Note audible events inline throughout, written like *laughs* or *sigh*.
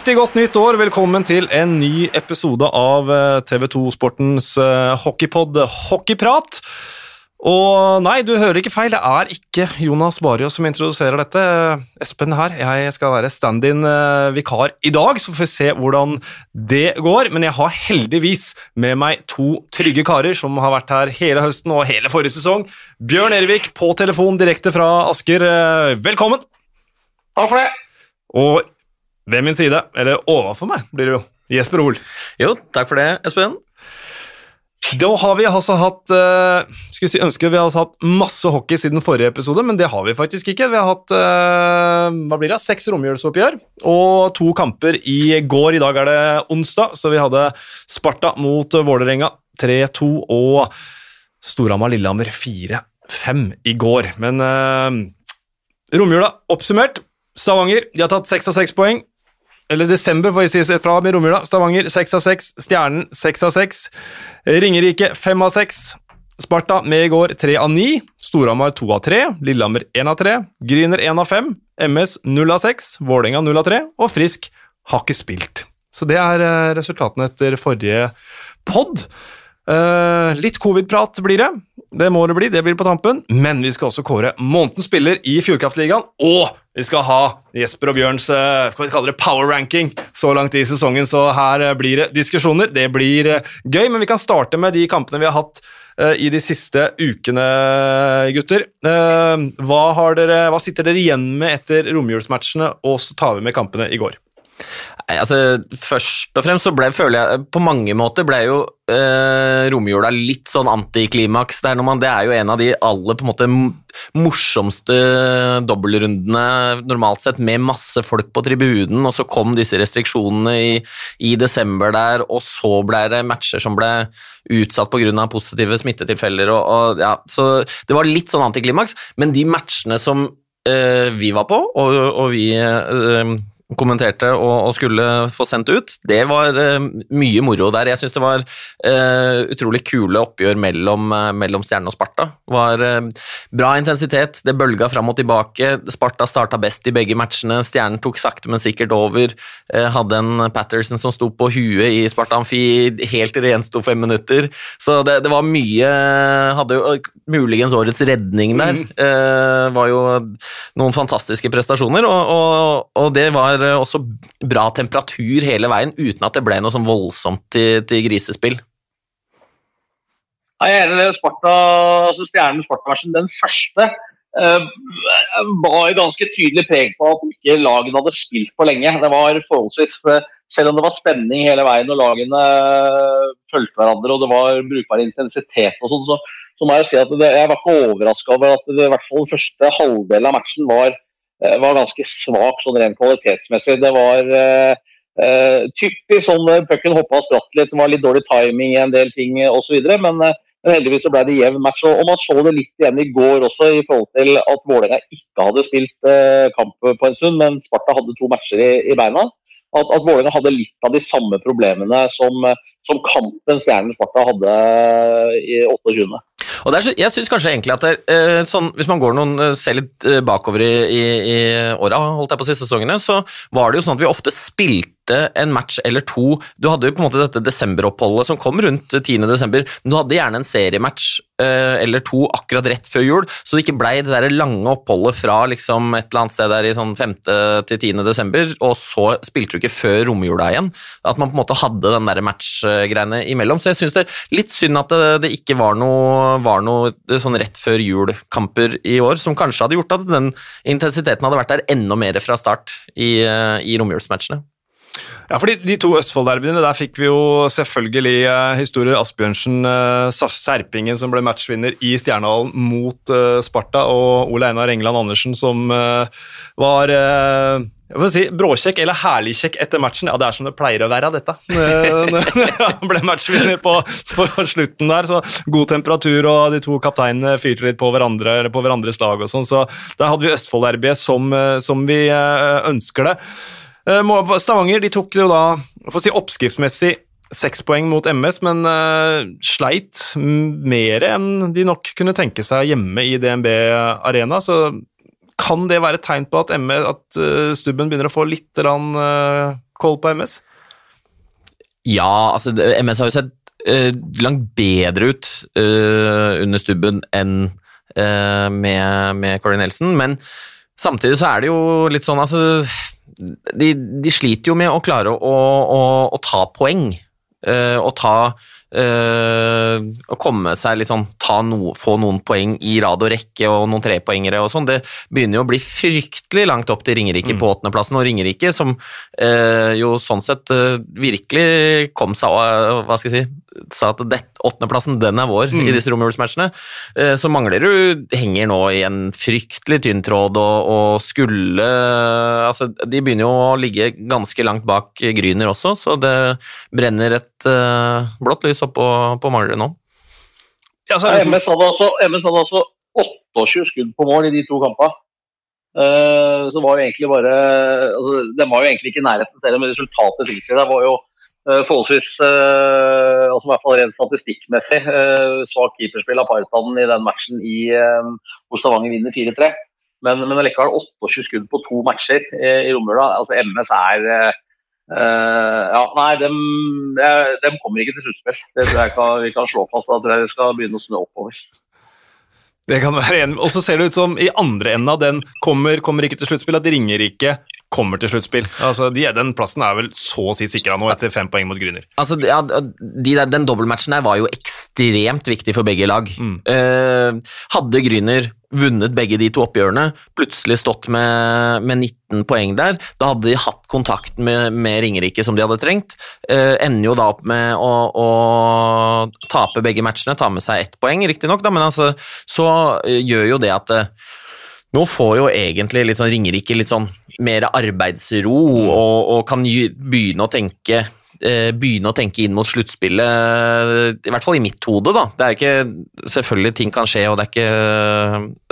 Riktig godt nytt år. Velkommen til en ny episode av TV2 Sportens eh, hockeypod Hockeyprat. Og nei, du hører ikke feil, det er ikke Jonas Barios som introduserer dette. Espen her. Jeg skal være stand-in-vikar i dag, så får vi se hvordan det går. Men jeg har heldigvis med meg to trygge karer som har vært her hele høsten og hele forrige sesong. Bjørn Ervik på telefon direkte fra Asker. Eh, velkommen! Takk for det. Og ved min side, eller overfor meg, blir det jo Jesper Hoel. Jo, takk for det, Espen. Da har vi altså hatt uh, Skulle si ønske vi hadde hatt masse hockey siden forrige episode, men det har vi faktisk ikke. Vi har hatt uh, hva blir det, seks romjulsoppgjør og to kamper i går. I dag er det onsdag, så vi hadde Sparta mot Vålerenga 3-2 og Storhamar-Lillehammer 4-5 i går. Men uh, romjula oppsummert. Stavanger de har tatt seks av seks poeng. Eller desember, får vi si fra med romjula. Stavanger 6 av 6. Stjernen 6 av 6. Ringerike 5 av 6. Sparta med i går 3 av 9. Storhamar 2 av 3. Lillehammer 1 av 3. Gryner 1 av 5. MS 0 av 6. Vålerenga 0 av 3. Og Frisk har ikke spilt. Så det er resultatene etter forrige pod. Uh, litt covid-prat blir det. Det må det bli, det blir på tampen. Men vi skal også kåre månedens spiller i Fjordkraftligaen. Og vi skal ha Jesper og Bjørns hva vi kaller det power ranking så langt i sesongen, så her uh, blir det diskusjoner. Det blir gøy, men vi kan starte med de kampene vi har hatt i de siste ukene, gutter. Hva, dere, hva sitter dere igjen med etter romjulsmatchene, og så tar vi med kampene i går? Altså, Først og fremst så ble, føler jeg På mange måter ble jo eh, romjula litt sånn antiklimaks. Det, det, er jo en av de aller på en måte morsomste dobbeltrundene normalt sett, med masse folk på tribunen, og så kom disse restriksjonene i, i desember der, og så ble det matcher som ble utsatt pga. positive smittetilfeller. Og, og, ja, så det var litt sånn antiklimaks, men de matchene som eh, vi var på, og, og vi eh, kommenterte og, skulle få sendt ut. Det var uh, mye moro der. Jeg syns det var uh, utrolig kule oppgjør mellom, uh, mellom Stjerne og Sparta. Det var bra intensitet, det bølga fram og tilbake. Sparta starta best i begge matchene. Stjernen tok sakte, men sikkert over. hadde en Patterson som sto på huet i Sparta Amfi helt til det gjensto fem minutter. Så det, det, var mye Hadde jo muligens årets redning der. Mm. var jo noen fantastiske prestasjoner, og, og, og det var var eh, også bra temperatur hele veien, uten at det ble noe sånn voldsomt til, til grisespill. Jeg er enig i Sparta, altså Stjernen Sparta-versen, Den første eh, var ganske tydelig preg på at ikke lagene hadde spilt på lenge. Det var forholdsvis, Selv om det var spenning hele veien og lagene uh, fulgte hverandre og det var brukbar intensitet, og sånn, så, så, må jeg si at det, jeg var ikke overraska over at det, i hvert fall første halvdelen av matchen var Eh, var ganske svak sånn rent kvalitetsmessig. Det var uh, uh, typisk sånn pucken hoppa og spratt litt, det var litt dårlig timing i en del ting osv. Men, uh, men heldigvis så ble det jevn match. Og, man så det litt igjen i går også, i forhold til at Vålerenga ikke hadde spilt kamp på en stund, men Sparta hadde to matcher i, i beina. At, at Vålerenga hadde litt av de samme problemene som, som kampen Stjernen Sparta hadde i 28. Og er, jeg syns kanskje egentlig at det, eh, sånn, Hvis man går noen, eh, ser litt eh, bakover i, i, i åra, holdt jeg på siste sesongene, så var det jo sånn at vi ofte spilte en match eller to. Du hadde jo på en måte dette desemberoppholdet som kom rundt 10. desember, men du hadde gjerne en seriematch eh, eller to akkurat rett før jul, så det ikke blei det der lange oppholdet fra liksom et eller annet sted der i sånn 5. til 10. desember, og så spilte du ikke før romjula igjen. At man på en måte hadde den der match-greiene imellom. Så jeg syns det er litt synd at det, det ikke var noe var noe sånn rett før jul-kamper i år, som kanskje hadde gjort at den intensiteten hadde vært der enda mer fra start i, eh, i romjulsmatchene. Ja, fordi De to Østfold-derbyene, der fikk vi jo selvfølgelig uh, historier. Asbjørnsen, uh, Serpingen som ble matchvinner i Stjernehallen mot uh, Sparta, og Ole Einar Engeland Andersen som uh, var jeg får si Bråkjekk eller herligkjekk etter matchen. Ja, det er som det pleier å være, dette. *laughs* Han ble matchvinner på, på, slutten der, så god temperatur, og de to kapteinene fyrte litt på, hverandre, på hverandres lag og sånn, så der hadde vi Østfold-derbyet som, som, vi ønsker det. Eh, Stavanger de tok jo da for å si oppskriftsmessig seks poeng mot MS, men uh, sleit mer enn de nok kunne tenke seg hjemme i DNB Arena. Så kan det være et tegn på at, MS, at uh, Stubben begynner å få litt rann, uh, på MS? Ja, altså MS har jo sett uh, langt bedre ut uh, under stubben enn uh, med, med Corey Nelson, men samtidig så er det jo litt sånn altså De, de sliter jo med å klare å, å, å ta poeng. Uh, og ta uh, Å komme seg litt sånn ta no, Få noen poeng i rad og rekke og noen trepoengere og sånn. Det begynner jo å bli fryktelig langt opp til Ringerike på åttendeplassen, og Ringerike som uh, jo sånn sett virkelig kom seg Hva skal jeg si Sa at det- åttendeplassen, den er vår i disse romjulsmatchene. Eh, så mangler du Henger nå i en fryktelig tynn tråd og, og skulle Altså, de begynner jo å ligge ganske langt bak Gryner også, så det brenner et uh, blått lys oppå på Manglerud nå. Ja, så er det så... MS hadde altså, MS hadde altså 28 skudd på mål i de to kampene. Uh, så var jo egentlig bare altså, De var jo egentlig ikke i nærheten selv om resultatet tilsier det. var jo forholdsvis uh, altså i hvert fall rent statistikkmessig eh, svak keeperspill av Partanen i den matchen i, uh, hvor Stavanger vinner 4-3. Men, men likevel 28 skudd på to matcher i romjula. Altså MS er eh, eh, ja, nei, dem, eh, dem kommer ikke til sluttspill. Det tror jeg vi kan slå fast. Da tror jeg vi skal begynne å snu oppover. Det kan være en, Og så ser det ut som i andre enden av den kommer, kommer ikke til sluttspill, at de ringer ikke kommer til sluttspill. Altså, de, den plassen er vel så å si sikra nå, etter fem poeng mot Grüner. Altså, ja, de Den dobbeltmatchen der var jo ekstremt viktig for begge lag. Mm. Eh, hadde Gryner vunnet begge de to oppgjørene, plutselig stått med, med 19 poeng der, da hadde de hatt kontakt med, med Ringerike som de hadde trengt. Eh, ender jo da opp med å, å tape begge matchene, ta med seg ett poeng, riktignok, men altså, så eh, gjør jo det at eh, nå får jo egentlig litt sånn Ringerike litt sånn mer arbeidsro og, og kan begynne å tenke begynne å tenke inn mot sluttspillet, i hvert fall i mitt hode, da. Det er ikke Selvfølgelig, ting kan skje, og det er ikke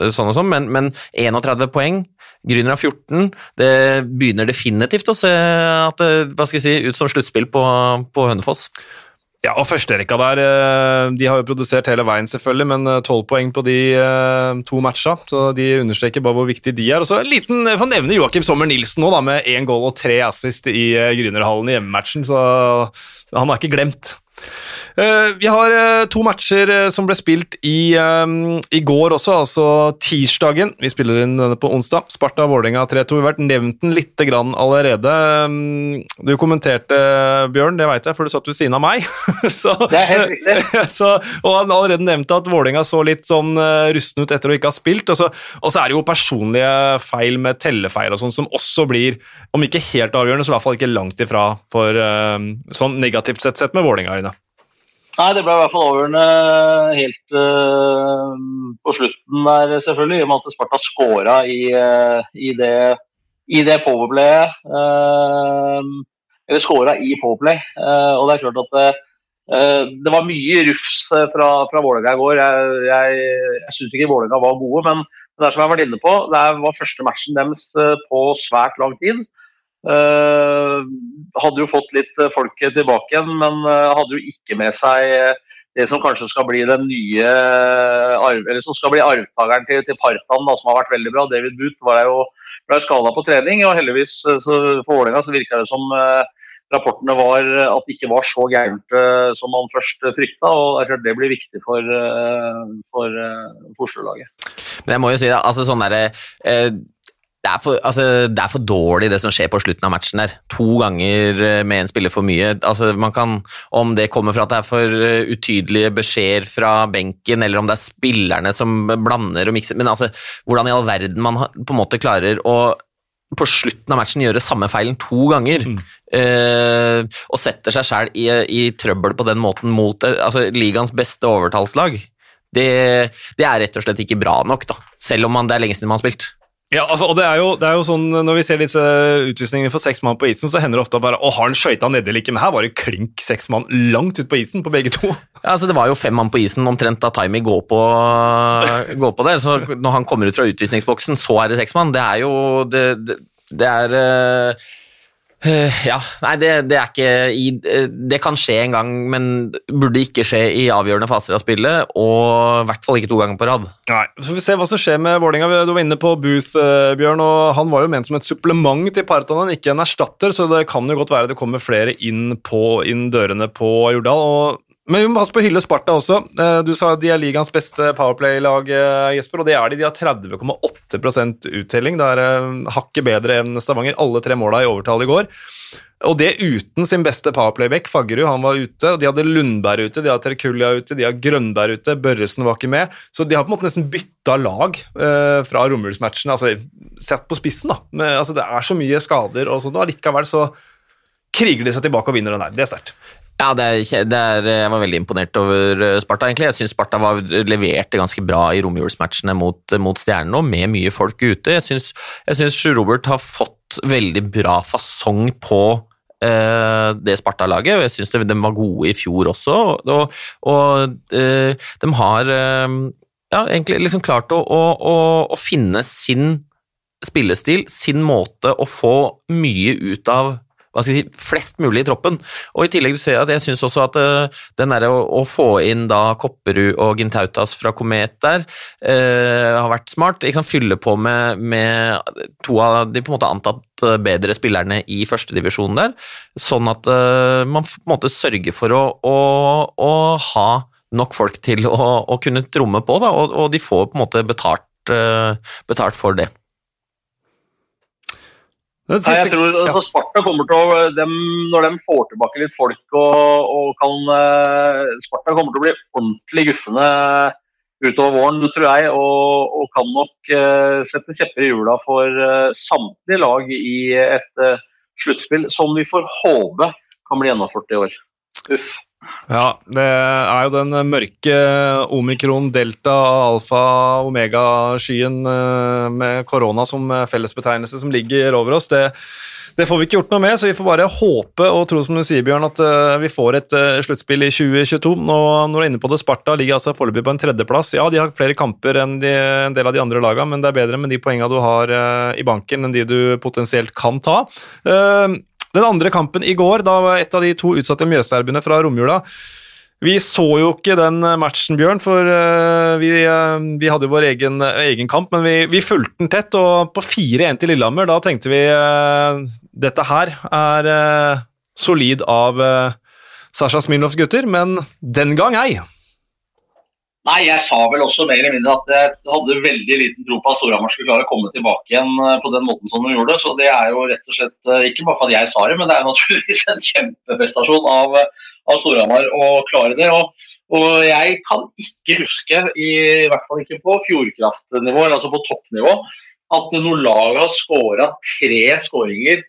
eh, sånn og sånn, men, men 31 poeng, Grüner har 14. Det begynner definitivt å se at det, hva skal jeg si, ut som sluttspill på, på Hønefoss. Ja, og førsterekka der, eh, de har jo produsert hele veien selvfølgelig, men tolv poeng på de eh, to matcha, så de understreker bare hvor viktig de er. Og så en liten, jeg får nevne Joakim Sommer Nilsen nå, da, med én goal og tre assist i eh, Grünerhallen i hjemmematchen, så han er ikke glemt. Eh, Vi har eh, to matcher eh, som ble spilt i, i går også, altså tirsdagen. Vi spiller inn denne på onsdag. Sparta-Vålerenga 3-2. Vi har vært nevnt den lite grann allerede. Du kommenterte, Bjørn, det veit jeg, for du satt ved siden av meg. *laughs* så, Det er helt riktig. *laughs* så, og han allerede nevnte at Vålerenga så litt sånn rusten ut etter å ikke ha spilt. Og så, og så er det jo personlige feil med tellefeil og sånn som også blir, om ikke helt avgjørende, så i hvert fall ikke langt ifra for sånn negativt sett sett med Vålerenga-øyne. Nei, det ble i hvert fall avgjørende helt uh, på slutten der, selvfølgelig. I og med at Sparta skåra i, uh, i det, i det powerplayet. Uh, eller skåra i powerplay. Eh, og det er klart at eh, det var mye rufs eh, fra, fra Vålerenga i går. Jeg, jeg, jeg syns ikke Vålerenga var gode, men det er som jeg har vært inne på, det var første matchen deres eh, på svært lang tid. Eh, hadde jo fått litt eh, folk tilbake igjen, men eh, hadde jo ikke med seg det som kanskje skal bli den nye eller som skal bli arvtakeren til, til Partan, da, som har vært veldig bra. David Booth var jo ble skada på trening, og heldigvis for Vålerenga så virka det som eh, rapportene var at det ikke var så gærent eh, som man først frykta. og jeg tror Det blir viktig for, eh, for, for Oslo-laget. Men jeg må jo si det, altså sånn derre eh, det, er for, altså, det er for dårlig det som skjer på slutten av matchen der. To ganger eh, med en spiller for mye. Altså, man kan, Om det kommer fra at det er for eh, utydelige beskjeder fra benken, eller om det er spillerne som blander og mikser Men altså, hvordan i all verden man på en måte klarer å på slutten av matchen gjøre samme feilen to ganger, eh, og setter seg sjøl i, i trøbbel på den måten mot eh, altså, ligaens beste overtallslag, det, det er rett og slett ikke bra nok, da. Selv om man, det er lenge siden man har spilt. Ja, altså, og det er, jo, det er jo sånn, Når vi ser disse utvisningene for seks mann på isen, så hender det ofte bare å, har han skøyta nedi eller ikke? Men her var det klink seks mann langt ut på isen på begge to. Ja, altså Det var jo fem mann på isen omtrent da Timey går på, går på der. Så når han kommer ut fra utvisningsboksen, så er det seks mann. Det er jo Det, det, det er eh, ja, nei, det, det, er ikke i, eh, Det kan skje en gang, men burde ikke skje i avgjørende faser av spillet, og i hvert fall ikke to ganger på rad. Nei, så vi se hva som skjer med Vålinga Du var inne på Booth, uh, Bjørn, og han var jo ment som et supplement til Partanen, ikke en erstatter, så det kan jo godt være det kommer flere inn, på, inn dørene på Jordal. og men vi må passe på å hylle Sparta også. Eh, du sa de er ligaens beste powerplay-lag, eh, Jesper, og det er de. De har 30,8% uttelling. Det er eh, hakket bedre enn Stavanger. Alle tre måla i overtall i går. Og det uten sin beste powerplay-back, Faggerud. Han var ute. og De hadde Lundberg ute, de har Terkulia ute, de har Grønberg ute. Børresen var ikke med. Så de har på en måte nesten bytta lag fra romjulsmatchen. Altså, sett på spissen, da. Men, altså, det er så mye skader og sånn, og allikevel så kriger de seg tilbake og vinner den her. Det er sterkt. Ja, det er, det er, jeg var veldig imponert over eh, Sparta. egentlig. Jeg syns Sparta var, leverte ganske bra i romjulsmatchene mot, mot Stjernen, og med mye folk ute. Jeg syns Robert har fått veldig bra fasong på uh, det Sparta-laget, jeg syns de, var gode i fjor også. Og, og uh, de har uh, ja, egentlig liksom klart å, å, å, å finne sin spillestil, sin måte å få mye ut av hva skal jeg si, flest mulig i troppen. Og I tillegg ser at jeg syns også at uh, den der å, å, få inn da Kopperud og Gintautas fra Komet der uh, har vært smart. Liksom, fylle på med, med, to av de på en måte antatt eh, bedre spillerne i førstedivisjonen der, sånn at uh, man på en måte sørger for å, å, å ha nok folk til å kunne tromme på, da, og, og, de får på en måte betalt, betalt for det. Nei, jeg tror ja. altså, Sparta kommer til å dem, Når de får tilbake litt folk og, og kan uh, Sparta kommer til å bli ordentlig guffende utover våren, tror jeg. Og, og kan nok uh, sette kjepper i hjula for uh, samtlige lag i et sluttspill som vi får håpe kan bli gjennomført i år. Uff. Ja, det er jo den mørke omikron, delta, alfa, omega-skyen eh, med korona som fellesbetegnelse som ligger over oss. Det, det, får vi ikke gjort noe med, så vi får bare håpe og tro som du sier, Bjørn, at eh, vi får et eh, sluttspill i 2022. Nå, når du er inne på det, Sparta ligger altså foreløpig på en tredjeplass. Ja, de har flere kamper enn de, en del av de andre lagene, men det er bedre med de poengene du har i banken enn de du potensielt kan ta. Den andre kampen i går, da var et av de to utsatte Mjøsderbene fra romjula vi så jo ikke den matchen, Bjørn, for uh, vi, uh, vi, hadde jo vår egen, egen kamp, men vi, vi, fulgte den tett. Og på 4-1 til Lillehammer, da tenkte vi dette her er solid av Sasha Smilnovs gutter, men den gang ei. Nei, jeg sa vel også mer eller mindre at jeg hadde veldig liten tro på at Storhamar skulle klare å komme tilbake igjen eh, på den måten som de gjorde. Så det er jo rett og slett eh, ikke bare fordi jeg sa det, men det er naturligvis en kjempeprestasjon av, av Storhamar å klare det. Og, og, jeg kan ikke huske, i, i hvert fall ikke på Fjordkraft-nivå, altså på toppnivå, at når lag har skåra tre skåringer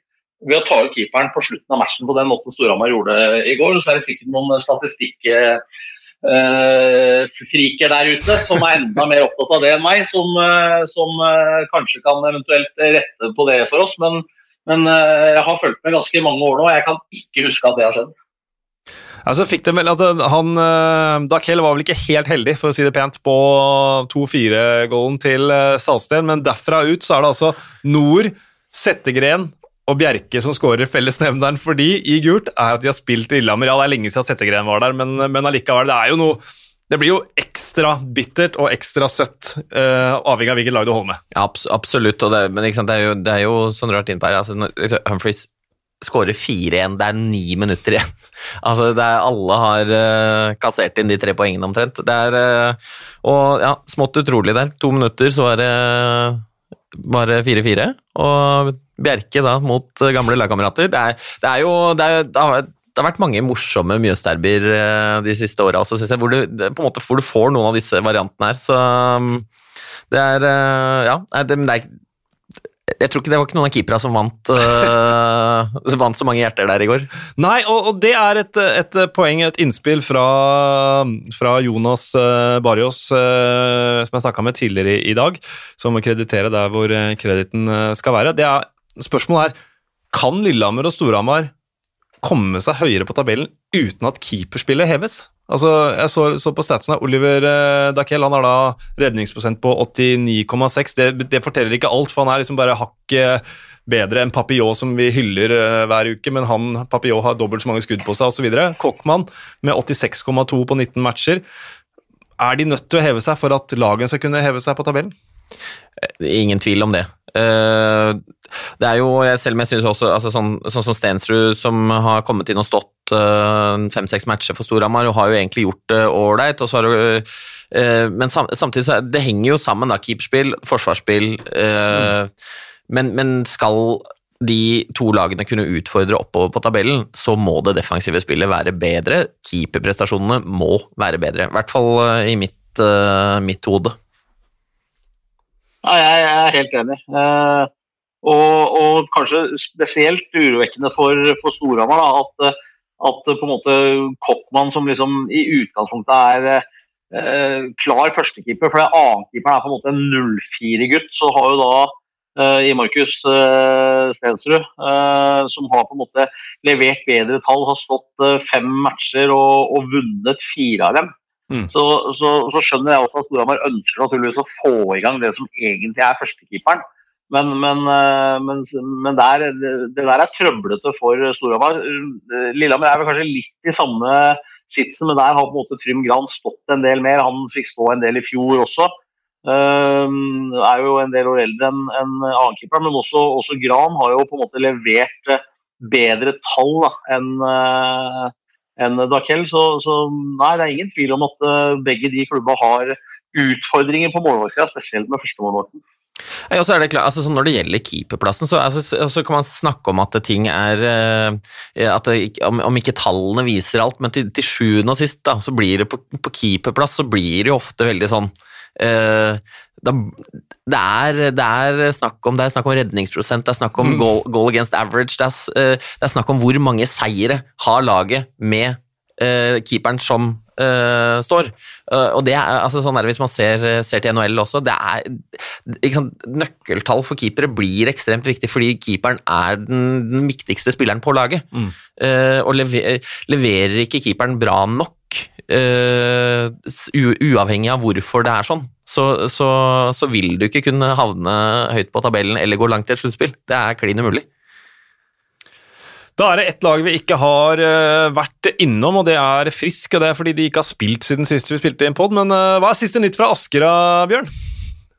ved å ta ut keeperen på slutten av matchen på den måten Storhamar gjorde i går. Så er det sikkert noen statistikk uh, friker der ute som er enda mer opptatt av det enn meg, som, uh, som uh, kanskje kan eventuelt rette på det for oss. Men, men jeg har fulgt med ganske mange år nå, og jeg kan ikke huske at det har skjedd. Altså, fikk det altså, han, Dakel var vel ikke helt heldig for å si det pent, på 2-4-gålen til Salsten, men derfra ut så er det altså Nord, Settegren og Bjerke som skårer fellesnevneren for de i gult, er at de har spilt i Lillehammer. Ja, det er lenge siden Settegren var der, men, men allikevel, det er jo noe det blir jo ekstra bittert og ekstra søtt, uh, avhengig av hvilket lag du holder med. Ja, absolutt, det, men det er, jo, det er jo sånn rart innpå her. Altså, liksom, Humphreys skårer 4-1, det er ni minutter igjen. *laughs* altså, er, alle har uh, kassert inn de tre poengene omtrent. Det er uh, Og ja, smått utrolig der. To minutter, så var det bare 4-4. Og Bjerke da, mot eh, gamle lagkamerater. Det, det, er jo det, er, det, har, det, har, vært mange morsomme Mjøsderbyer eh, de siste åra også, syns jeg, hvor du, på en måte, hvor du får noen av disse variantene her. Så mm, det er eh, Ja, det, det er jeg tror ikke det var ikke noen av keeperne som vant, uh, *laughs* som vant så mange hjerter der i går. Nei, og, og det er et, et, poeng, et innspill fra, fra Jonas uh, Barrios, uh, som jeg snakka med tidligere i, i, dag, som krediterer kreditere der hvor krediten skal være. Det er Spørsmålet er kan Lillehammer og Storhamar komme seg høyere på tabellen uten at keeperspillet heves? Altså, jeg så, så på statsen av Oliver uh, Dakel, han har da redningsprosent på 89,6. Det, det, forteller ikke alt, for han er liksom bare hakket bedre enn Papillot, som vi hyller uh, hver uke, men han, Papillot har dobbelt så mange skudd på seg osv. Kokkmann med 86,2 på 19 matcher. Er de nødt til å heve seg for at lagene skal kunne heve seg på tabellen? Ingen tvil om det. Uh, det er jo, selv om jeg synes også altså sånn, sånn, som Stensrud, som har kommet inn og stått uh, fem-seks matcher for Storhamar, har jo egentlig gjort det ålreit. Men samtidig så det henger jo sammen, da. Keeperspill, forsvarsspill. Men, men, skal de to lagene kunne utfordre oppover på tabellen, så må det defensive spillet være bedre. Keeperprestasjonene må være bedre. I hvert fall i mitt, mitt hode. Ja, jeg, er helt enig. Eh, og, og, kanskje spesielt urovekkende for, for Storhamar at, at, på en måte Koppmann, som liksom i utgangspunktet er eh, klar førstekeeper, for annenkeeperen er på en måte en 0-4-gutt, så har jo da eh, i Markus eh, Stensrud, eh, som har på en måte levert bedre tall, har stått fem matcher og, og vunnet fire av dem. Mm. Så, så, så, skjønner jeg også at Storhamar ønsker naturligvis å få i gang det som egentlig er førstekeeperen. Men, men, eh, men, men der, det der er trøblete for Storhamar. Lillehammer er vel kanskje litt i samme sitsen, men der har på en måte Trym Gran stått en del mer. Han fikk stå en del i fjor også. Um, er jo en del år eldre enn en annenkeeperen, men også, også, Gran har jo på en måte levert bedre tall enn uh, enn Dakel. Så, så, nei, det er ingen tvil om at uh, begge de klubba har utfordringer på målvaktsida, spesielt med førstemålvakten. Ja, så er det klart, altså, Når det gjelder keeperplassen, så, altså, så, kan man snakke om at ting er uh, at det, om, ikke tallene viser alt, men til, til sjuende og sist da, så blir det på, på keeperplass så blir det jo ofte veldig sånn uh, da, det, er, det, er snakk om, det er snakk om redningsprosent, det er snakk om mm. goal, goal, against average, det er, eh, det er, snakk om hvor mange seire har laget med uh, keeperen som uh, står. Uh, og det er, altså sånn er det Hvis man ser, ser til NHL også, det er sant, Nøkkeltall for keepere blir ekstremt viktig fordi keeperen er den, den viktigste spilleren på laget. Mm. og lever, leverer ikke keeperen bra nok, uavhengig av hvorfor det er sånn, så, så, så, vil du ikke kunne havne høyt på tabellen eller gå langt i et sluttspill. Det er klin umulig. Da er det ett lag vi ikke har uh, vært innom, og det er Frisk. og Det er fordi de ikke har spilt siden sist vi spilte i en pod. Men uh, hva er siste nytt fra Asker, Bjørn?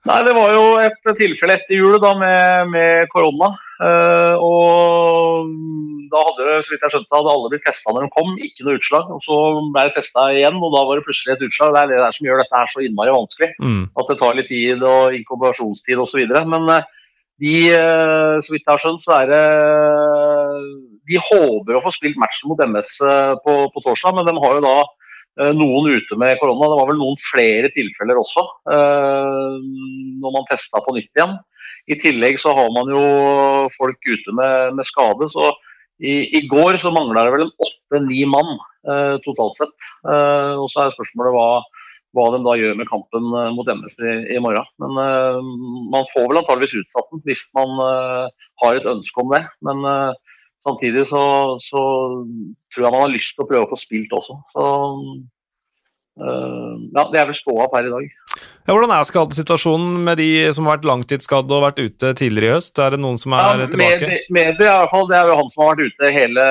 Nei, Det var jo et tilfelle etter jul da med, med korona. Eh, og da hadde det, så vidt jeg skjønte, hadde alle blitt testa når de kom, ikke noe utslag. og Så ble det testa igjen, og da var det plutselig et utslag. Det er det der som gjør dette her så innmari vanskelig. Mm. At det tar litt tid og inkubasjonstid osv. Men eh, de, eh, så vidt jeg har skjønt, så er det De håper å få spilt matchen mot MS på, på torsdag, men de har jo da noen ute med korona. Det var vel noen flere tilfeller også når man testa på nytt igjen. I tillegg så har man jo folk ute med, med skade. så i, i går så mangla det vel en åtte-ni mann eh, totalt sett. Eh, og så er spørsmålet hva, hva de da gjør med kampen eh, mot MS i, i morgen. Men eh, man får vel antageligvis utsatt den hvis man eh, har et ønske om det. Men eh, samtidig så, så, tror jeg man har lyst til å prøve å få spilt også. Så ja, det er vel ståa per i dag. Ja, hvordan er skadesituasjonen med de som har vært langtidsskadde og vært ute tidligere i høst? Er det noen som er ja, tilbake? Med, med det, i hvert fall, det er jo han som har vært ute hele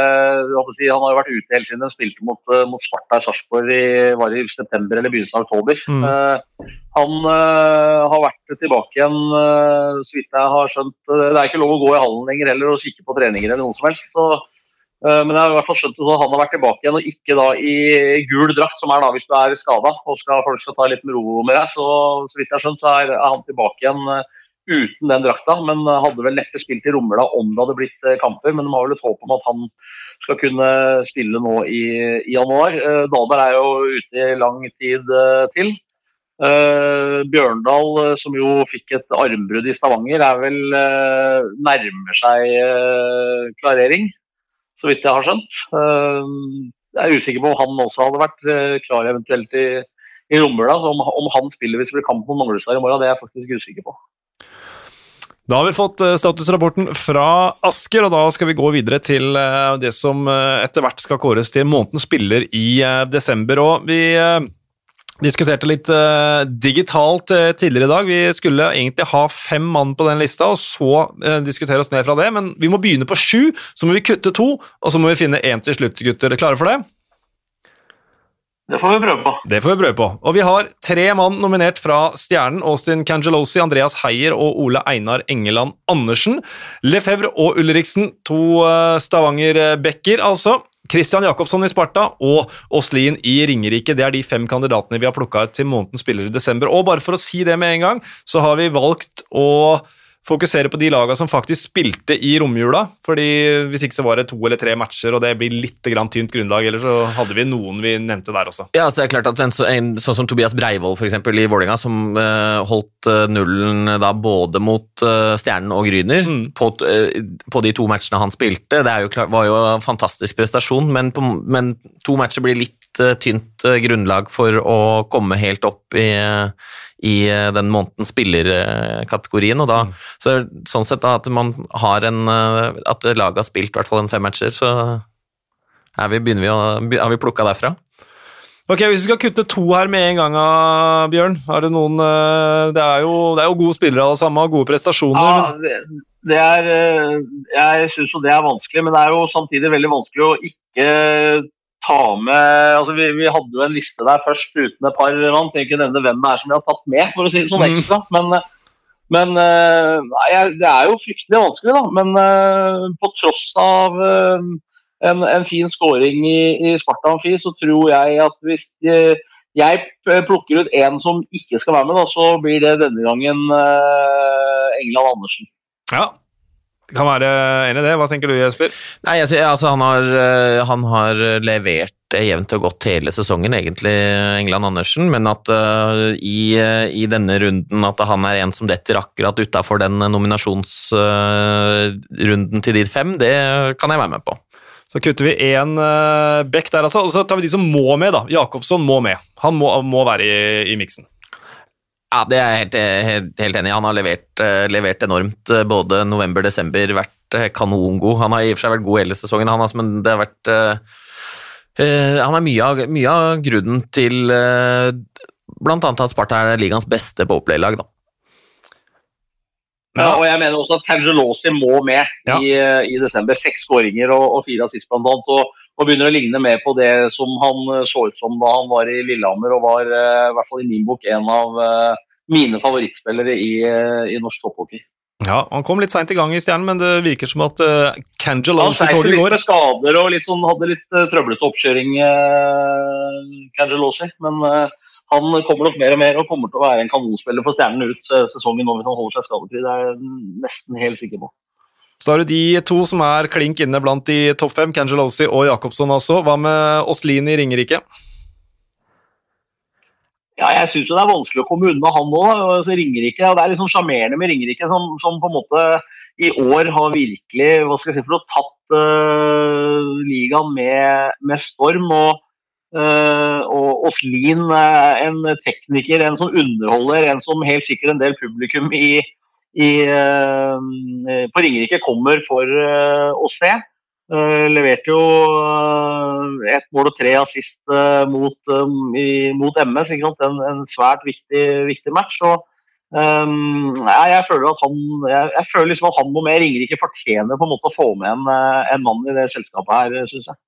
si, Han har jo vært ute hele siden han spilte mot, eh, mot Sparta i Sarpsborg i, var i september eller begynnelsen av oktober. Mm. Uh, han uh, har vært tilbake igjen, uh, så vidt jeg har skjønt. Det er ikke lov å gå i hallen lenger heller og kikke på treninger eller noe som helst. så Eh, men jeg har i hvert fall skjønt at han har vært tilbake igjen, og ikke da i gul drakt, som er da hvis du er skada og skal, folk skal ta litt med ro med deg. Så, så vidt jeg har skjønt, så er, han tilbake igjen eh, uten den drakta. Men eh, hadde vel neppe spilt i Romla om det hadde blitt kamper. Men de har vel et håp om at han skal kunne spille nå i, i januar. Dahlberg er jo ute i lang tid til. Uh, Bjørndal, som jo fikk et armbrudd i Stavanger, er vel uh, nærmer seg uh, klarering så vidt jeg har skjønt. Eh, jeg er usikker på om han også hadde vært eh, klar eventuelt i, i Romula. Om, om, han spiller hvis det blir kamp mot Manglestad i morgen, det er jeg faktisk usikker på. Da har vi fått eh, statusrapporten fra Asker, og da skal vi gå videre til det som etter hvert skal kåres til månedens spiller i desember. Og vi diskuterte litt digitalt tidligere i dag. Vi skulle egentlig ha fem mann på den lista, og så diskutere oss ned fra det, men vi må begynne på sju. Så må vi kutte to, og så må vi finne én til slutt, gutter. Klare for det? Det får vi prøve på. Det får vi prøve på. Og vi har tre mann nominert fra Stjernen. Austin Cangelosi, Andreas Heier og Ole Einar Engeland Andersen. Lefebvre og Ulriksen, to eh, Stavanger-backer, altså. Christian Jacobsson i Sparta og Åslin i Ringerike. Det er de fem kandidatene vi har plukka ut til månedens spiller i desember. Og bare for å si det med en gang, så har vi valgt å fokusere på de lagene som faktisk spilte i romjula. fordi Hvis ikke så var det to eller tre matcher, og det blir litt grann tynt grunnlag. Eller så hadde vi noen vi nevnte der også. Ja, så det er klart at en, en Sånn som Tobias Breivoll for eksempel, i Vålerenga, som uh, holdt uh, nullen da både mot uh, Stjernen og Gryner mm. på, på, de to matchene han spilte. Det jo klart, var jo en fantastisk prestasjon, men, på, men to matcher blir litt tynt grunnlag for å komme helt opp i i eh, den måneden spillerkategorien. og da, mm. så Sånn sett da, at man har en eh, At laget har spilt i hvert fall en fem matcher, så er vi, begynner vi å, har vi plukka derfra. Ok, Hvis vi skal kutte to her med en gang, Bjørn er Det noen, eh, det er, jo, det er jo gode spillere alle sammen, og gode prestasjoner. Ja, det, det er, Jeg syns jo det er vanskelig, men det er jo samtidig veldig vanskelig å ikke ta med altså vi, vi, hadde jo en liste der først uten et par mann. Trenger ikke nevne hvem det er som vi har tatt med, for å si det sånn mm. ekstra. Men, men nei, det er jo fryktelig vanskelig, da. Men uh, på tross av uh, en, en, fin scoring i, i Sparta Amfi, så tror jeg at hvis jeg plukker ut en som ikke skal være med, da, så blir det denne gangen England Andersen. Ja, kan være enig i det. Hva tenker du, Jesper? Nei, altså, altså han, har, eh, han, har, levert jevnt og godt hele sesongen, egentlig, England Andersen. Men at uh, i, i, denne runden at han er en som detter akkurat utafor den nominasjonsrunden uh, til de fem, det kan jeg være med på. Så kutter vi én bekk der, altså. Og så tar vi de som må med, da. Jakobsson må med. Han må, må være i, i miksen. Ja, det er jeg helt, helt, helt enig i. Han har levert, eh, levert enormt eh, både november-desember, vært eh, kanongod. Han har i og for seg vært god hele sesongen, han, men det har vært uh, Han er mye av, mye av grunnen til uh, annet at Sparta er ligaens beste på opplaylag, da. Ja, og jeg mener også at Cangelosi må med ja. i, i, desember. Seks skåringer og, og fire assist, blant annet. Og og begynner å ligne mer på det som han eh, så ut som da han var i Lillehammer og var eh, i hvert fall i min bok en av eh, mine favorittspillere i, i norsk topphockey. Ja, Han kom litt seint i gang i Stjernen, men det virker som at uh, Cangelosi-toget går. Litt skader og litt sånn, hadde litt uh, trøblete oppkjøring, uh, Cangelosi. Men uh, han kommer nok mer og mer og kommer til å være en kanonspiller for Stjernen ut uh, sesongen nå hvis han holder seg skadefri. Det er jeg nesten helt sikker på. Så har du de to som er klink inne blant de topp fem, Cangelosi og Jacobsson også. Hva med Åslin i Ringerike? Ja, jeg syns det er vanskelig å komme unna han òg. Ringerike, og det er sånn sjarmerende med Ringerike, som, som, på en måte i år har virkelig hva skal jeg si, for å tatt uh, ligaen med, med, storm. og Uh, og Åslin, en tekniker, en som underholder, en som helt sikkert en del publikum i, i, eh, på Ringerike kommer for eh, å se. Uh, leverte jo ett mål og tre assist mot, mot MS. En, en, svært viktig, viktig match. Og, um, jeg, jeg, føler at han jeg, jeg, føler liksom at han må med Ringerike fortjener på en måte å få med en, en mann i det selskapet her, syns jeg.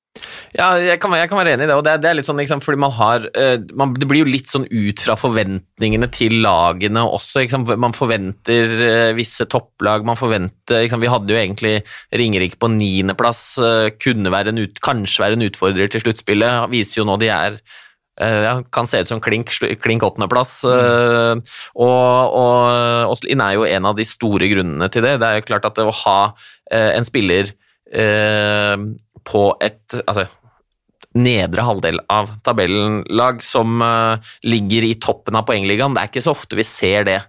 Ja, jeg kan, jeg kan, være enig i det. og det, det er litt sånn, liksom, fordi man har, uh, man, Det blir jo litt sånn ut fra forventningene til lagene også. Liksom, man forventer uh, visse topplag. man forventer, liksom, Vi hadde jo egentlig Ringerike på niendeplass. Uh, kunne være en ut, kanskje være en utfordrer til sluttspillet. Viser jo nå de er ja, kan se ut som klink, klink åttendeplass. Mm. og, og Åslin er jo en av de store grunnene til det. Det er jo klart at det å ha en spiller på et altså, nedre halvdel av tabellenlag som uh, ligger i toppen av poengligaen. Det er ikke så ofte vi ser det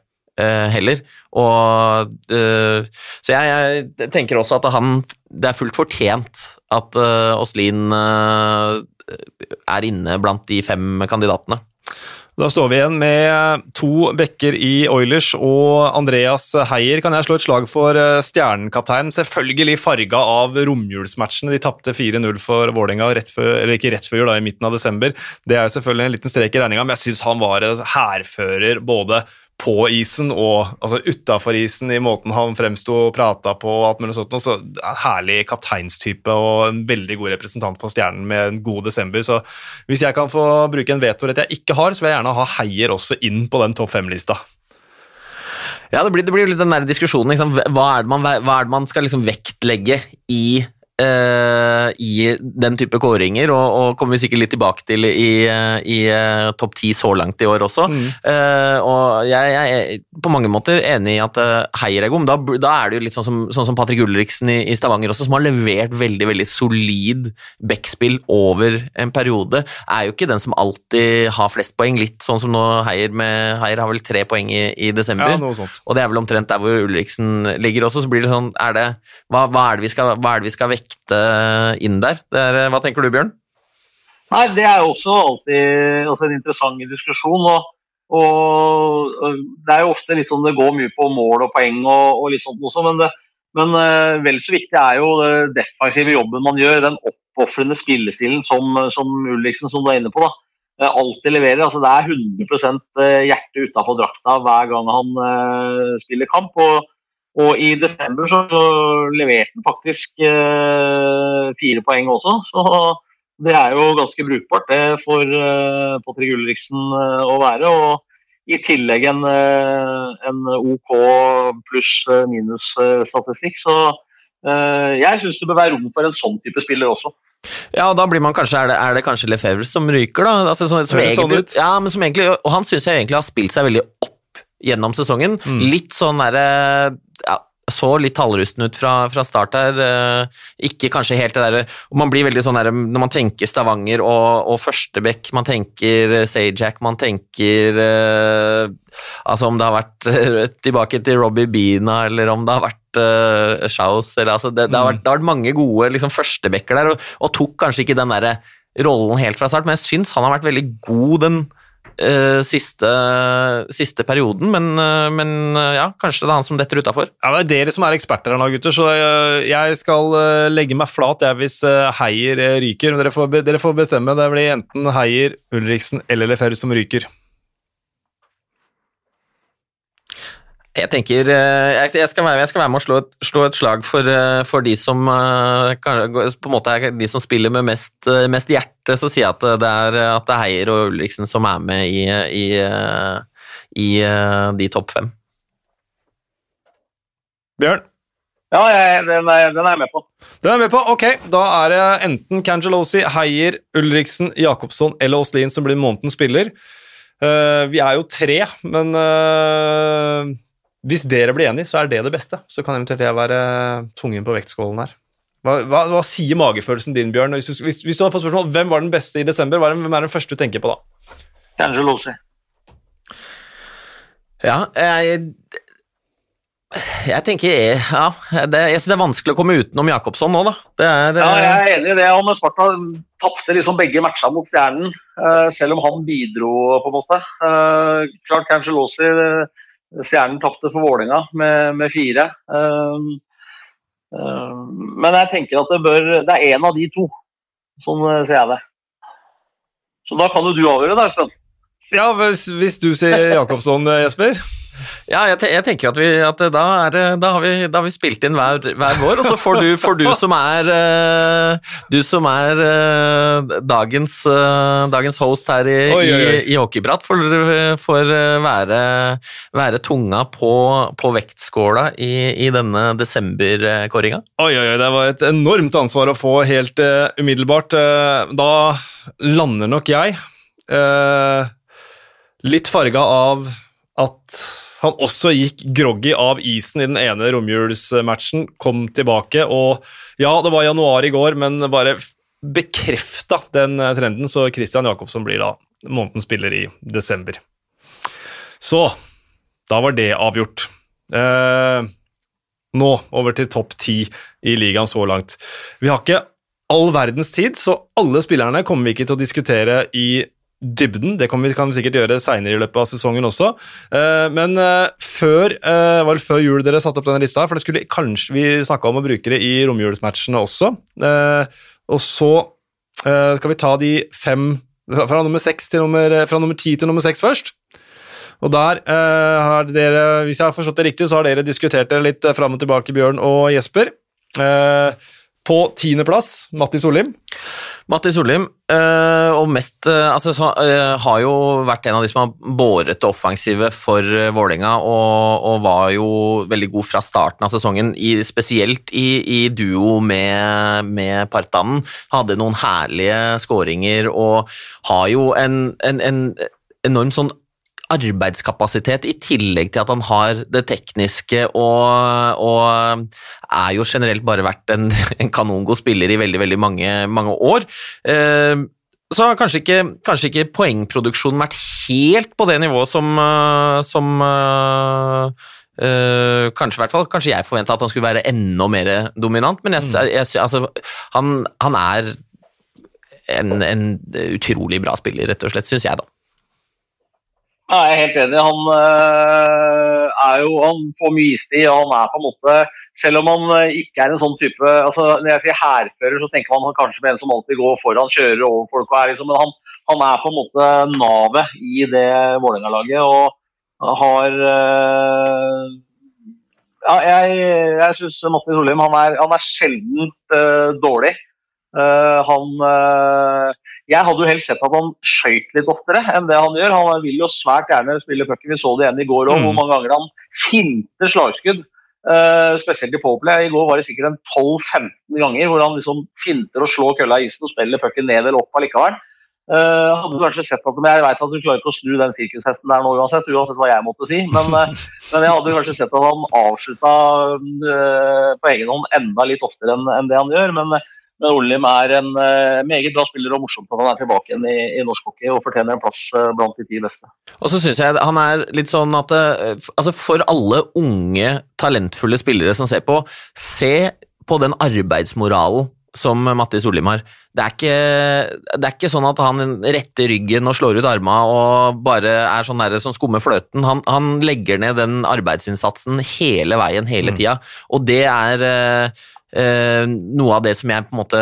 uh, heller. Og, uh, så jeg, jeg, tenker også at han, det er fullt fortjent at Åslin er inne blant de fem kandidatene. Da står vi igjen med to bekker i Oilers og Andreas Heier. Kan jeg slå et slag for eh, stjernekapteinen? Selvfølgelig farga av romjulsmatchene. De tapte 4-0 for Vålerenga ikke rett før da, i midten av desember. Det er selvfølgelig en liten strek i regninga, men jeg syns han var hærfører både på isen og altså utafor isen, i måten han fremsto og prata på. og alt mulig sånt. Så en Herlig kapteinstype og en veldig god representant for Stjernen med en god desember. Så hvis jeg kan få bruke en vetorett jeg ikke har, så vil jeg gjerne ha Heier også inn på den topp fem-lista. Ja, det blir, blir litt den der diskusjonen. Liksom, hva, er man, hva, er det man, skal liksom vektlegge i i den type kåringer, og, og, kommer vi sikkert litt tilbake til i, i uh, topp ti så langt i år også. Mm. Uh, og jeg, jeg, er på mange måter enig i at Heier er god, men da, da, er det jo litt sånn som, sånn som Patrick Ulriksen i, i, Stavanger også, som har levert veldig veldig solid backspill over en periode. Er jo ikke den som alltid har flest poeng, litt sånn som nå Heier med Heier har vel tre poeng i, i desember, ja, og det er vel omtrent der hvor Ulriksen ligger også, så blir det sånn er det, hva, hva, er det vi skal, hva er det vi skal vekke vekte inn der. Er, hva tenker du, Bjørn? Nei, Det er jo også alltid også en interessant diskusjon. Og, og, Det er jo ofte sånn det går mye på mål og poeng, og, og litt sånt også, men, det, men uh, vel så viktig er jo den defensive jobben man gjør. Den oppofrende spillestilen som, som Ulriksen, som du er inne på. da, uh, alltid leverer. altså Det er 100 eh, hjerte utafor drakta hver gang han spiller kamp. og og i desember så, så leverte han faktisk eh, fire poeng også. Så det er jo ganske brukbart det for eh, Patrick Ulriksen eh, å være. Og i tillegg en, eh, en OK pluss eh, minus-statistikk. Så eh, jeg syns det bør være rom for en sånn type spiller også. Ja, og da blir man kanskje, Er det, er det kanskje Lefebvre som ryker, da? Altså, som, som egentlig, sånn ja, men som egentlig, og han syns jeg egentlig har spilt seg veldig opp gjennom sesongen. Mm. Litt sånn derre så litt halvrusten ut fra, fra start her. Eh, ikke kanskje helt det derre Man blir veldig sånn der når man tenker Stavanger og, og Førstebekk, man tenker eh, Sajak, man tenker uh, Altså om det har vært tilbake til Robbie Beana, eller om det har vært uh, Schaus eller, altså det, det, har vært, det, har vært, mange gode liksom, førstebekker der, og, og tok kanskje ikke den der rollen helt fra start, men jeg syns han har vært veldig god den uh, siste, siste, perioden, men, uh, men uh, ja, kanskje det er han som detter utafor. Ja, det er dere som er eksperter her nå, gutter, så jeg skal legge meg flat jeg, hvis Heier ryker. Dere får, dere får, bestemme. Det blir enten Heier, Ulriksen eller Lefer som ryker. Jeg tenker eh, jeg skal være, jeg skal være med å slå et, slå et slag for, eh, for, de som eh, på en måte er de som spiller med mest, mest hjerte. Så sier jeg at det er, at det er Heier og Ulriksen som er med i, i, i de topp fem. Bjørn? Ja, jeg, den, er, den, er, jeg med på. Den er jeg med på, Ok, da er det enten Cangelosi, Heier, Ulriksen, Jacobsson eller Åslin som blir månedens spiller. Uh, vi er jo tre, men uh, hvis dere blir enige, så er det det beste. Så kan eventuelt jeg være tungen på vektskålen her. Hva, hva, hva sier magefølelsen din, Bjørn? Hvis du, hvis, hvis du hadde fått spørsmål hvem var den beste i desember, hvem er den første du tenker på da? Kanskje Lossi. Ja, jeg, jeg tenker Ja, det, jeg synes det er vanskelig å komme utenom Jakobsson nå, da. Er, ja, jeg er enig i det. Han Sparta tapte liksom begge matchene mot Stjernen, uh, selv om han bidro, på en måte. Uh, klart kanskje Lossi Stjernen tapte for Vålinga med, med fire. Um, um, men jeg tenker at det bør Det er én av de to. Sånn eh, ser jeg det. Så da kan jo du avgjøre, da, Øystein. Ja, hvis, hvis, du sier Jakobsson, eh, Jesper? Ja, jeg, jeg, tenker at, vi, at da, er, da, har vi, da, har vi, spilt inn hver, hver vår, og så får du, får du som er, uh, du som er uh, dagens, uh, dagens, host her i, oi, oi, oi. i, i Hockeyprat, får, får være, være, tunga på, på vektskåla i, i denne desemberkåringa. Oi, oi, oi, det var et enormt ansvar å få helt umiddelbart. da lander nok jeg litt farga av at han også gikk groggy av isen i den ene romjulsmatchen, kom tilbake og Ja, det var januar i går, men bare bekrefta den eh, trenden, så Christian Jacobsen blir da månedens spiller i desember. Så da var det avgjort. Eh, nå over til topp ti i ligaen så langt. Vi har ikke all verdens tid, så alle spillerne kommer vi ikke til å diskutere i dybden. Det kan vi, kan vi sikkert gjøre seinere i løpet av sesongen også. Eh, men eh, før, eh, det før jul dere satte opp denne lista, for det skulle kanskje vi snakka om å bruke det i romjulsmatchene også. og så skal vi ta de fem fra nummer, til nummer, fra nummer 10 til nummer 6 først. Og der har dere, hvis jeg har forstått det riktig, så har dere diskutert dere litt fram og tilbake, Bjørn og Jesper. Eh, på tiendeplass, Matti Solim. Matti Solim, øh, og mest øh, altså, så, øh, har jo vært en av de som har båret det offensive for Vålerenga, og, og, var jo veldig god fra starten av sesongen, i, spesielt i, i, duo med, med Partanen. Hadde noen herlige skåringer og har jo en, en, en enorm sånn arbeidskapasitet, i tillegg til at han har det tekniske og, og er jo generelt bare vært en, *laughs* en kanongod spiller i veldig, veldig mange, mange år. Eh, så har kanskje ikke, kanskje ikke, poengproduksjonen vært helt på det nivået som, eh, som uh, kanskje, hvert fall, kanskje jeg forventa at han skulle være enda mer dominant, men jeg, mm. jeg, altså, han, han, er en, en, utrolig bra spiller, rett og slett, syns jeg, da. Ja, jeg er helt enig. Han øh, er jo Han får mye istid, og han er på en måte Selv om han øh, ikke er en sånn type altså Når jeg sier hærfører, så tenker man kanskje på en som alltid går foran, kjører over folk og er liksom Men han, han er på en måte navet i det Vålerenga-laget og har øh, ja, jeg, jeg syns Martin Solheim han er, han er sjeldent uh, dårlig. Uh, han uh, jeg hadde jo helst sett at han skøyt litt oftere enn det han gjør. Han vil jo svært gjerne spille pucken. Vi så det igjen i går òg, mm. hvor mange ganger han finter slagskudd. Uh, spesielt i Powerplay. I går var det sikkert en 12-15 ganger hvor han liksom finter og slår kølla i isen og spiller pucken ned eller opp allikevel. Uh, hadde kanskje sett at, men Jeg vet at du klarer ikke å snu den sirkushesten der nå uansett, uansett hva jeg måtte si. Men, uh, *laughs* men jeg hadde kanskje sett at han avslutta uh, på egen hånd enda litt oftere enn, enn det han gjør. Men men Olim er en uh, meget bra spiller og morsomt at han er tilbake igjen i, i, norsk hockey og fortjener en plass uh, blant de ti beste. Og så syns jeg han er litt sånn at uh, altså for alle unge, talentfulle spillere som ser på, se på den arbeidsmoralen som Mattis Olim har. Det er, ikke, det er ikke sånn at han retter ryggen og slår ut arma og bare er sånn der som skummer fløten. Han, han, legger ned den arbeidsinnsatsen hele veien, hele mm. tida, og det er eh, noe av det som jeg på en måte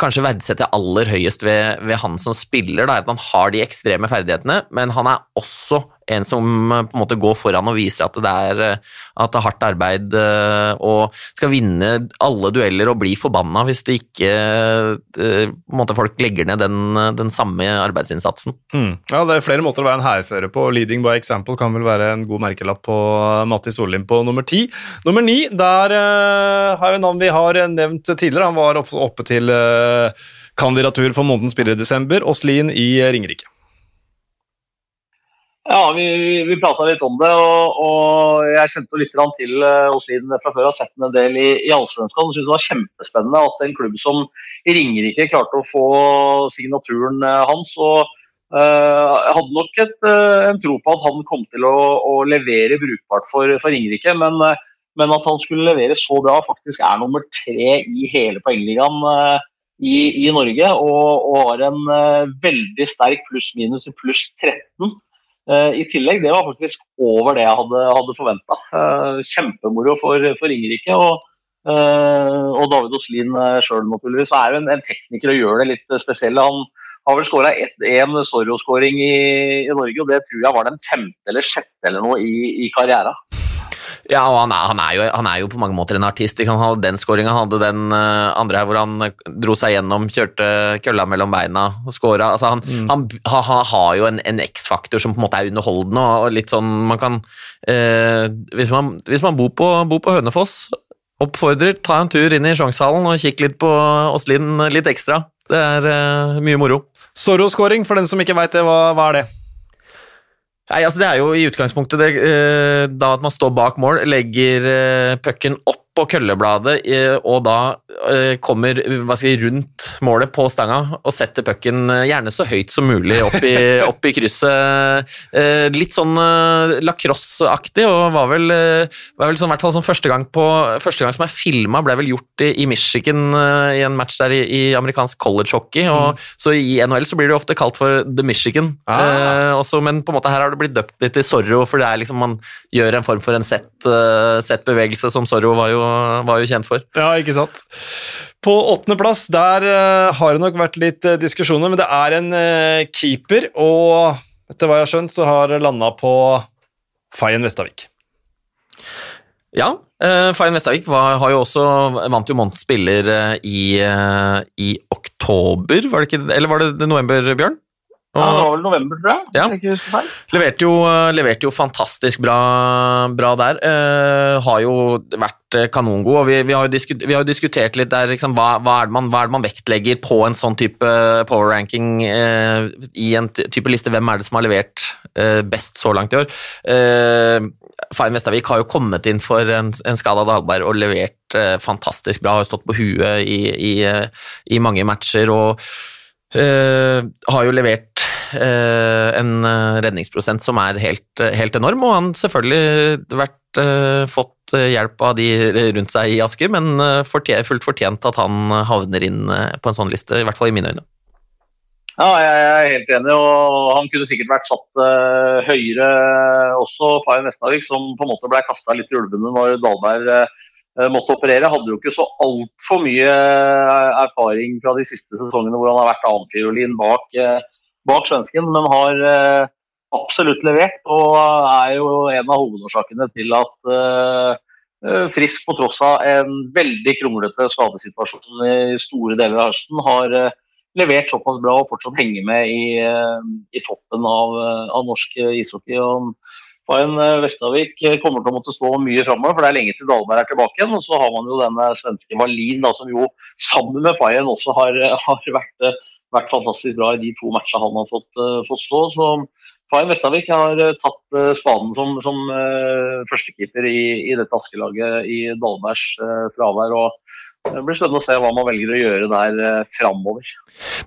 kanskje verdsetter aller høyest ved, ved han som spiller, da, er at han har de ekstreme ferdighetene, men han er også en som eh, på en måte går foran og viser at det er, eh, at det er hardt arbeid eh, og skal vinne alle dueller og bli forbanna hvis det ikke på en måte folk legger ned den, den samme arbeidsinnsatsen. Mm. Ja, Det er flere måter å være en hærfører på. Leading by example kan vel være en god merkelapp på Matti Sollim på nummer ti. Nummer ni, der har vi navn vi har nevnt tidligere. Han var oppe, oppe til kandidatur for månedens spiller i desember. Åslin i Ringerike. Ja, vi, vi prata litt om det. Og, og jeg kjente litt til uh, Oslin fra før. Har sett en del i, i Allsvenskan. Syns det var kjempespennende at en klubb som Ringerike klarte å få signaturen uh, hans. og uh, hadde nok et, uh, en tro på at han kom til å, å levere brukbart for, for Ringerike. Men, men, at han skulle levere så bra, faktisk er nummer tre i hele poengligaen i, i, Norge. Og, og har en veldig sterk pluss-minus i pluss 13 Eh, I tillegg, det var faktisk over det jeg hadde, hadde forventa. Eh, kjempemoro for, for Ringerike. Og, eh, og David Oslin sjøl, naturligvis. er jo en, en, tekniker og gjør det litt spesiell. Han har vel skåra én Zorro-skåring i, i, Norge, og det tror jeg var den femte eller sjette eller noe i, i karrieren. Ja, og han er, han er, jo, han er jo, på mange måter en artist. Han hadde den skåringa, han hadde den uh, andre her hvor han dro seg gjennom, kjørte kølla mellom beina og skåra. Altså, han, mm. han, han, har jo en, en X-faktor som på en måte er underholdende, og litt sånn man kan eh, hvis, man, hvis, man, bor på, bor på Hønefoss, oppfordrer, ta en tur inn i Sjongshallen og kikk litt på Åslin litt ekstra. Det er eh, mye moro. Zorro-skåring, for den som ikke veit det, hva, hva er det? Nei, altså Det er jo i utgangspunktet det, eh, da at man står bak mål, legger eh, pucken opp på køllebladet eh, og da eh, kommer hva skal jeg, rundt målet på stanga og setter pucken eh, gjerne så høyt som mulig opp i, *laughs* opp i krysset. Litt sånn lacrosse-aktig, og var vel, var vel sånn, hvert fall sånn første gang, på, første gang som er filma, ble vel gjort i, i Michigan i en match der i, i amerikansk college hockey. og Så i NHL så blir det ofte kalt for The Michigan, Ah. eh, også, men på en måte her har det blitt døpt litt til Zorro, for det er liksom man gjør en form for en sett, sett bevegelse som Zorro var jo, var jo kjent for. Ja, ikke sant. På åttendeplass, der eh, har det nok vært litt eh, diskusjoner, men det er en eh, keeper, og etter hva jeg har skjønt, så har det landa på Fayen Vestavik. Ja, uh, Fayen Vestavik var, har jo også, vant jo månedens spiller i, i oktober, var det ikke, eller var det november, Bjørn? Ja, det var vel november, tror jeg. Ja. jeg ikke leverte, jo, leverte jo fantastisk bra, bra der. Uh, har jo vært eh, kanongod, og vi, vi, har vi har jo diskutert litt der liksom, hva, hva, er det man, hva er det man vektlegger på en sånn type power ranking uh, i en type liste. Hvem er det som har levert uh, best så langt i år? Fayen Vestavik har jo kommet inn for en, en skada Dahlberg og levert eh, fantastisk bra. Har jo stått på huet i, i, eh, i mange matcher og eh, har jo levert uh, en eh, redningsprosent som er helt, helt enorm, og han selvfølgelig vært, uh, fått hjelp av de rundt seg i Asker, men fortjent, fullt fortjent at han havner inn på en sånn liste, i hvert fall i mine øyne. Ja, jeg er helt enig. og Han kunne sikkert vært satt høyere også. Fayen Vestavik, som på en måte ble kasta litt i ulvene når Dahlberg måtte operere. Hadde jo ikke så altfor mye eh, erfaring fra de siste sesongene hvor han har vært annenfiolin bak, eh, bak svensken, men har eh, absolutt levert. Og er jo en av hovedårsakene til at eh, eh, Frisk, på tross av en veldig kronglete skadesituasjon i store deler av høsten, har eh, levert såpass bra og fortsatt henger med i, eh, i toppen av, eh, av norsk eh, ishockey. Og Fayen en Vestavik eh, kommer til å måtte stå mye framover, for det er lenge til Dahlberg er tilbake igjen. Og så har man jo denne svenske Wallin, som jo sammen med Fayen også har, har vært, eh, vært fantastisk bra i de to matchene han har fått, eh, fått stå. Så Fayen Vestavik har eh, tatt eh, spaden som, som eh, førstekeeper i, i dette Askelaget i Dahlbergs eh, fravær. og det blir spennende å se hva man velger å gjøre der eh, framover.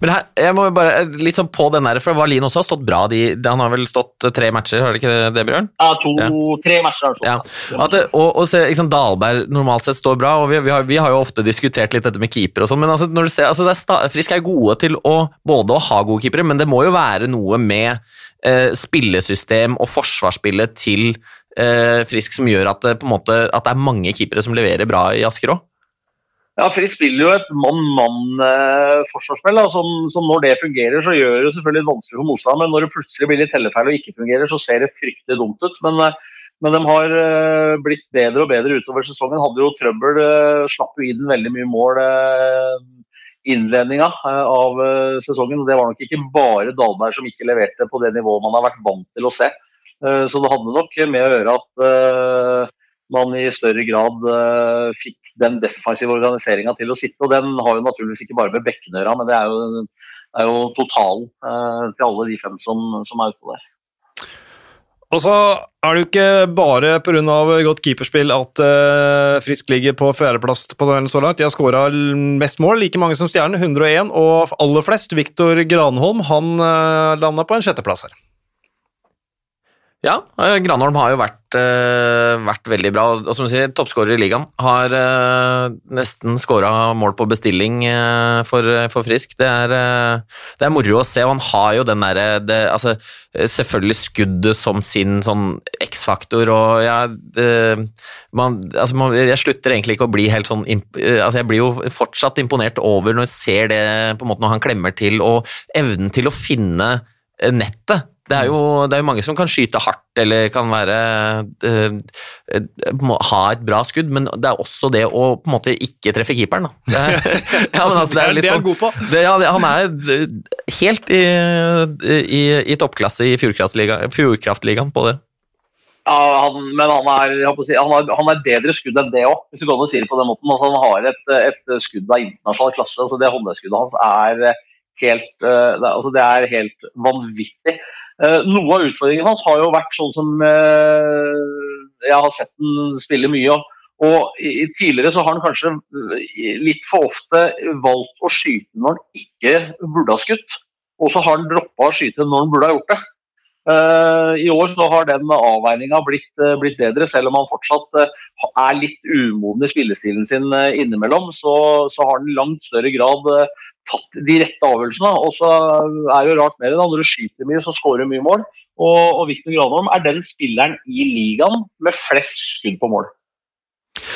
Men her, jeg må bare, litt sånn på den der, for Valin også har stått bra, de, han har vel stått tre matcher, har det ikke det, Bjørn? Ja, to, Ja. tre matcher har han Ja. fått. At og, og se, liksom Dahlberg normalt sett står bra, og vi, vi, har, vi har jo ofte diskutert litt dette med keeper og sånn, men altså, når du ser, altså er sta, Frisk er gode til å både å ha gode keepere, men det må jo være noe med eh, spillesystem og forsvarsspillet til eh, Frisk som gjør at måte, at det er mange keepere som leverer bra i Asker òg. Ja, Frisk spiller jo et mann-mann-forsvarsspill. som, som når det fungerer, så gjør det selvfølgelig vanskelig for motstanderen. Men når det plutselig blir litt tellefeil og ikke fungerer, så ser det fryktelig dumt ut. Men, eh, men de har eh, blitt bedre og bedre utover sesongen. Hadde jo trøbbel, eh, slapp jo inn veldig mye mål innledninga av sesongen. Det var nok ikke bare Dahlberg som ikke leverte på det nivået man har vært vant til å se. Så det hadde nok med å gjøre at man i større grad fikk den defensive organiseringa til å sitte. Og den har jo naturligvis ikke bare med bekkene å gjøre, men det er jo, er jo totalen eh, til alle de fem som, som er ute der. Og så er det jo ikke bare pga. godt keeperspill at eh, Frisk ligger på fjerdeplass på den så langt. De har skåra mest mål, like mange som Stjernen, 101, og aller flest, Viktor Granholm, han uh, landa på en sjetteplass her. Ja, eh, Granholm har jo vært, eh, vært veldig bra, og som du sier, toppskårer i ligaen. Har eh, nesten skåra mål på bestilling for, for Frisk. Det er, det er moro å se, og han har jo den derre altså, Selvfølgelig skuddet som sin sånn X-faktor, og ja, det, man, altså, man, Jeg slutter egentlig ikke å bli helt sånn altså, Jeg blir jo fortsatt imponert over når jeg ser det på en måte når han klemmer til, og evnen til å finne nettet. Det er, jo, det er jo mange som kan skyte hardt eller kan være uh, ha et bra skudd, men det er også det å på en måte ikke treffe keeperen. Da. Det er, *laughs* *laughs* ja, men altså, det er det er sånn, han god på. det, ja, det, han er eh, helt i, i, i toppklasse i Fjordkraftligaen på det. Ja, han, men han er, si, han, er, han er bedre skudd enn det òg, hvis du kan si det på den måten. Altså, han har et, et skudd av internasjonal klasse. Altså, det håndleddsskuddet hans er helt, uh, det, altså, det er helt vanvittig. Eh, noe av utfordringen hans har jo vært sånn som eh, jeg har sett den spille mye, og, Tidligere så har han kanskje litt for ofte valgt å skyte når han ikke burde ha skutt. Og så har han droppa å skyte når han burde ha gjort det. I år så har den avveininga blitt, blitt, bedre, selv om han fortsatt er litt umoden i spillestilen sin innimellom. Så, så, har han langt større grad tatt de rette avgjørelsene. Og så er det jo rart mer da, når du skyter mye, så skårer du mye mål. Og, og Viktor Granholm er den spilleren i ligaen med flest skudd på mål.